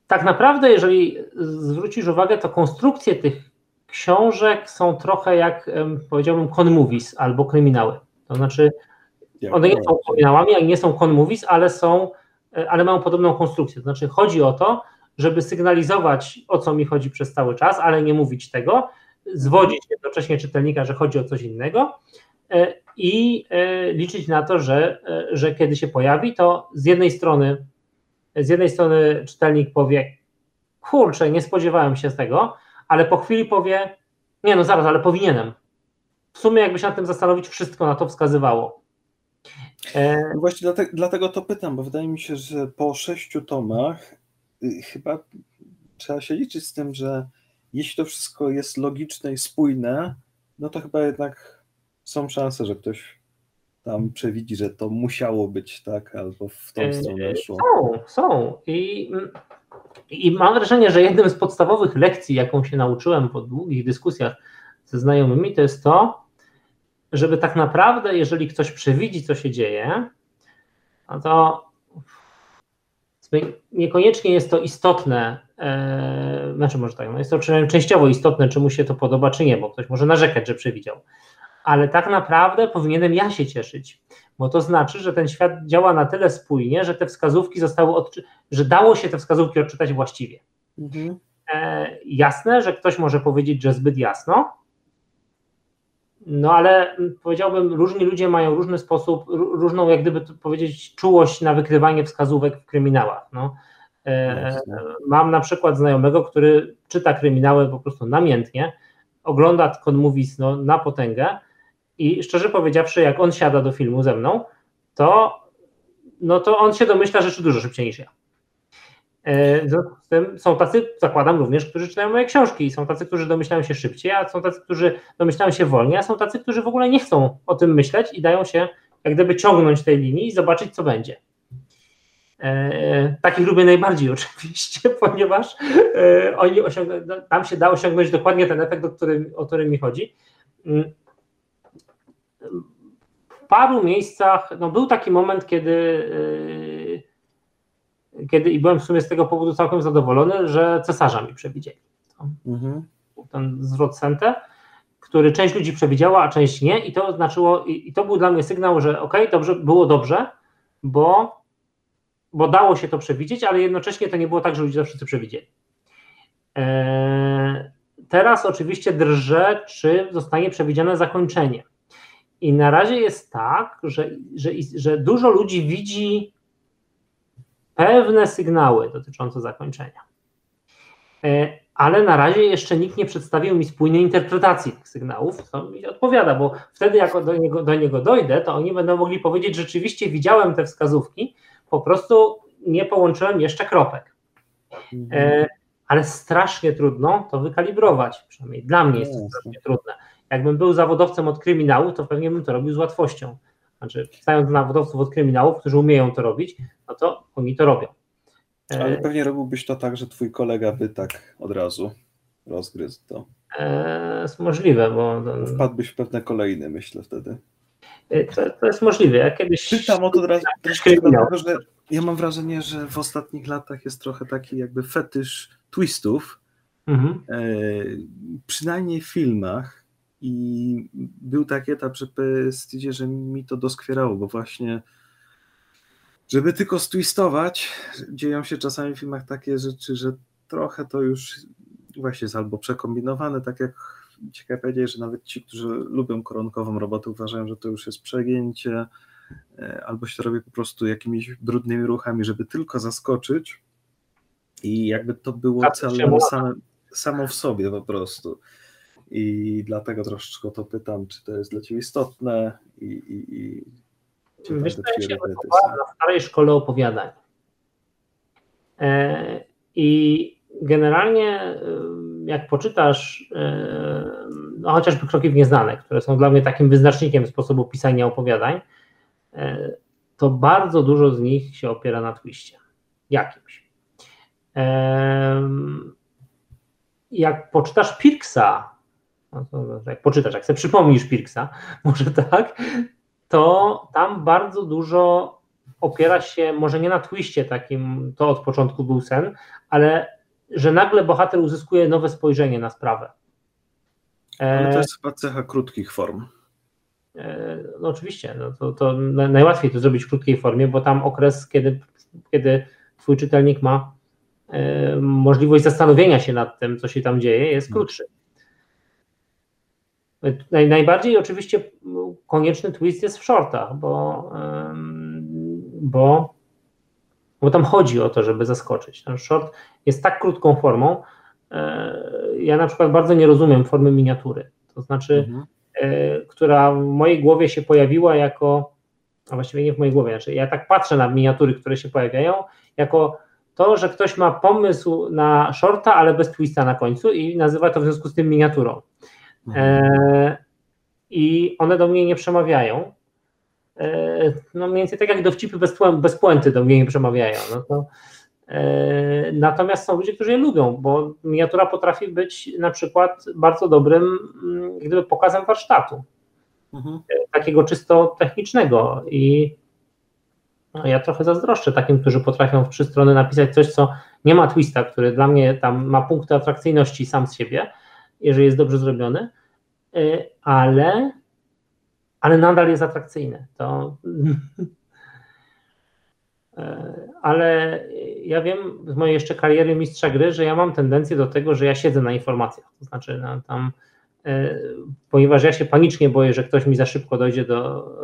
Tak naprawdę, jeżeli zwrócisz uwagę, to konstrukcje tych książek są trochę jak powiedziałbym con movies albo kryminały. To znaczy, one nie są kryminałami, nie są con movies, ale są, e, ale mają podobną konstrukcję. To znaczy, chodzi o to, żeby sygnalizować, o co mi chodzi przez cały czas, ale nie mówić tego, zwodzić jednocześnie czytelnika, że chodzi o coś innego e, i e, liczyć na to, że, że kiedy się pojawi, to z jednej strony z jednej strony czytelnik powie, kurczę, nie spodziewałem się z tego, ale po chwili powie, nie no zaraz, ale powinienem. W sumie jakby się nad tym zastanowić, wszystko na to wskazywało.
E... No właśnie dlatego, dlatego to pytam, bo wydaje mi się, że po sześciu tomach y, chyba trzeba się liczyć z tym, że jeśli to wszystko jest logiczne i spójne, no to chyba jednak są szanse, że ktoś tam przewidzi, że to musiało być tak, albo w tą e, stronę szło.
Są, są. I, I mam wrażenie, że jednym z podstawowych lekcji, jaką się nauczyłem po długich dyskusjach ze znajomymi, to jest to, żeby tak naprawdę, jeżeli ktoś przewidzi, co się dzieje, no to niekoniecznie jest to istotne, e, znaczy może tak, no jest to częściowo istotne, czy mu się to podoba, czy nie, bo ktoś może narzekać, że przewidział ale tak naprawdę powinienem ja się cieszyć, bo to znaczy, że ten świat działa na tyle spójnie, że te wskazówki zostały, odczy- że dało się te wskazówki odczytać właściwie. Mhm. E, jasne, że ktoś może powiedzieć, że zbyt jasno, no ale powiedziałbym, różni ludzie mają różny sposób, różną, jak gdyby powiedzieć, czułość na wykrywanie wskazówek w kryminałach. No. E, mam na przykład znajomego, który czyta kryminały po prostu namiętnie, ogląda Conmovies no, na potęgę, i szczerze powiedziawszy, jak on siada do filmu ze mną, to, no to on się domyśla rzeczy dużo szybciej niż ja. E, w związku z tym są tacy, zakładam również, którzy czytają moje książki, są tacy, którzy domyślają się szybciej, a są tacy, którzy domyślają się wolniej, a są tacy, którzy w ogóle nie chcą o tym myśleć i dają się jak gdyby ciągnąć tej linii i zobaczyć, co będzie. E, takich lubię najbardziej oczywiście, ponieważ e, oni osiągną, tam się da osiągnąć dokładnie ten efekt, o który, o który mi chodzi. W paru miejscach, no był taki moment, kiedy, yy, kiedy i byłem w sumie z tego powodu całkiem zadowolony, że cesarza mi przewidzieli. Mhm. Ten zwrot Sente, który część ludzi przewidziała, a część nie i to znaczyło, i, i to był dla mnie sygnał, że ok, dobrze, było dobrze, bo, bo dało się to przewidzieć, ale jednocześnie to nie było tak, że ludzie to wszyscy przewidzieli. Eee, teraz oczywiście drżę, czy zostanie przewidziane zakończenie. I na razie jest tak, że, że, że dużo ludzi widzi pewne sygnały dotyczące zakończenia. E, ale na razie jeszcze nikt nie przedstawił mi spójnej interpretacji tych sygnałów, co mi odpowiada, bo wtedy jak do niego, do niego dojdę, to oni będą mogli powiedzieć, rzeczywiście widziałem te wskazówki, po prostu nie połączyłem jeszcze kropek. Mhm. E, ale strasznie trudno to wykalibrować, przynajmniej dla mnie jest to strasznie trudne. Jakbym był zawodowcem od kryminału, to pewnie bym to robił z łatwością. Znaczy, stając zawodowców od kryminałów, którzy umieją to robić, no to oni to robią.
Ale e, pewnie robiłbyś to tak, że twój kolega by tak od razu rozgryzł to.
E, jest możliwe, bo.
Wpadłbyś w pewne kolejne, myślę wtedy.
E, to, to jest możliwe. Ja kiedyś.
Pytam o to teraz, dlatego, że ja mam wrażenie, że w ostatnich latach jest trochę taki jakby fetysz twistów. Mhm. E, przynajmniej w filmach i był taki etap, że że mi to doskwierało, bo właśnie żeby tylko stwistować, dzieją się czasami w filmach takie rzeczy, że trochę to już właśnie jest albo przekombinowane, tak jak ciekawe powiedzieć, że nawet ci, którzy lubią koronkową robotę, uważają, że to już jest przegięcie, e, albo się to robi po prostu jakimiś brudnymi ruchami, żeby tylko zaskoczyć i jakby to było same, samo w sobie po prostu. I dlatego troszeczkę o to pytam, czy to jest dla Ciebie istotne i, i, i
czy Wiesz, ja się na starej szkole opowiadań. E, I generalnie e, jak poczytasz e, no chociażby kroki w nieznane, które są dla mnie takim wyznacznikiem sposobu pisania opowiadań, to bardzo dużo z nich się opiera na twiście jakimś. Jak poczytasz Pirksa, no jak poczytasz, jak sobie przypomnisz Pirksa, może tak, to tam bardzo dużo opiera się, może nie na twiście takim, to od początku był sen, ale że nagle bohater uzyskuje nowe spojrzenie na sprawę.
Ale to jest chyba cecha krótkich form.
E, no oczywiście, no to, to najłatwiej to zrobić w krótkiej formie, bo tam okres, kiedy, kiedy twój czytelnik ma e, możliwość zastanowienia się nad tym, co się tam dzieje, jest hmm. krótszy. Naj, najbardziej oczywiście konieczny twist jest w shortach, bo, bo, bo tam chodzi o to, żeby zaskoczyć. Ten short jest tak krótką formą. E, ja na przykład bardzo nie rozumiem formy miniatury. To znaczy, mhm. E, która w mojej głowie się pojawiła jako, a właściwie nie w mojej głowie, znaczy ja tak patrzę na miniatury, które się pojawiają, jako to, że ktoś ma pomysł na shorta, ale bez twista na końcu i nazywa to w związku z tym miniaturą. E, I one do mnie nie przemawiają. E, no mniej więcej tak jak dowcipy bez, bez puenty do mnie nie przemawiają. No to, e, natomiast są ludzie, którzy je lubią, bo miniatura potrafi być na przykład bardzo dobrym mm, gdyby pokazem warsztatu. Mhm. Takiego czysto technicznego i no, ja trochę zazdroszczę takim, którzy potrafią w trzy strony napisać coś, co nie ma twista, który dla mnie tam ma punkty atrakcyjności sam z siebie, jeżeli jest dobrze zrobiony, y, ale, ale nadal jest atrakcyjny. To, y, ale ja wiem z mojej jeszcze kariery mistrza gry, że ja mam tendencję do tego, że ja siedzę na informacjach. To znaczy, no, tam, y, ponieważ ja się panicznie boję, że ktoś mi za szybko dojdzie do,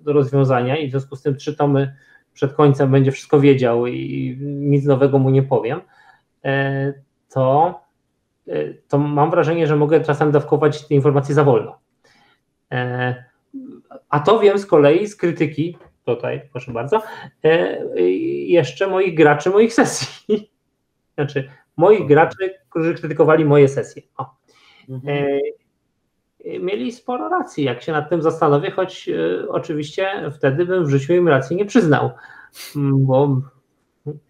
do rozwiązania i w związku z tym trzy tomy przed końcem będzie wszystko wiedział i nic nowego mu nie powiem, to to mam wrażenie, że mogę czasem dawkować te informacje za wolno. E, a to wiem z kolei z krytyki, tutaj proszę bardzo, e, jeszcze moich graczy moich sesji. Znaczy, moich graczy, którzy krytykowali moje sesje. Mhm. Mieli sporo racji, jak się nad tym zastanowię, choć oczywiście wtedy bym w życiu im racji nie przyznał, bo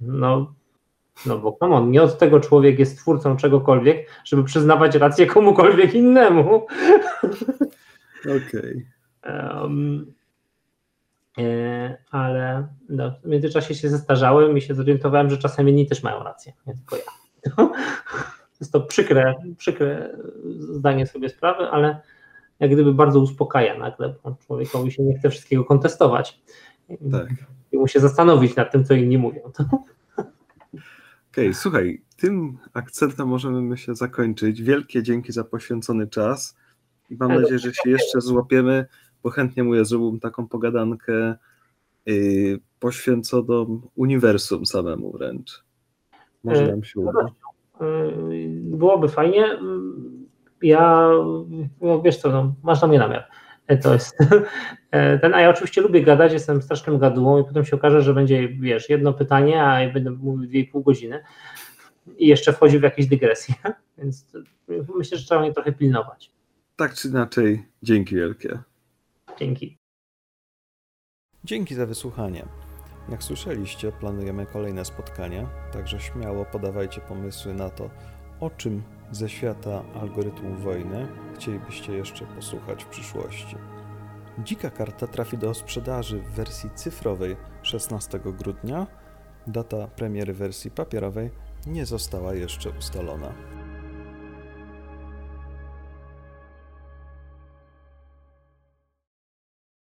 no, no bo come on, nie od tego człowiek jest twórcą czegokolwiek, żeby przyznawać rację komukolwiek innemu.
Okej. Okay. Um,
e, ale no, w międzyczasie się zestarzałem i się zorientowałem, że czasem inni też mają rację, nie tylko ja. jest to przykre, przykre zdanie sobie sprawy, ale jak gdyby bardzo uspokaja nagle, bo człowiekowi się nie chce wszystkiego kontestować. Tak. I mu się zastanowić nad tym, co inni mówią.
Okej, okay, słuchaj, tym akcentem możemy myślę zakończyć. Wielkie dzięki za poświęcony czas i mam nadzieję, że się jeszcze złapiemy, bo chętnie mu zrobiłbym taką pogadankę yy, poświęconą uniwersum samemu wręcz. Może nam się uda.
Yy, byłoby fajnie. Ja, no wiesz co, no, masz na mnie namiar. To jest ten, a ja oczywiście lubię gadać, jestem strasznym gadułą i potem się okaże, że będzie, wiesz, jedno pytanie, a ja będę mówił dwie i pół godziny i jeszcze wchodzi w jakieś dygresje, więc myślę, że trzeba mnie trochę pilnować.
Tak czy inaczej, dzięki wielkie.
Dzięki.
Dzięki za wysłuchanie. Jak słyszeliście, planujemy kolejne spotkania, także śmiało podawajcie pomysły na to, o czym ze świata algorytmów wojny chcielibyście jeszcze posłuchać w przyszłości. Dzika karta trafi do sprzedaży w wersji cyfrowej 16 grudnia. Data premiery wersji papierowej nie została jeszcze ustalona.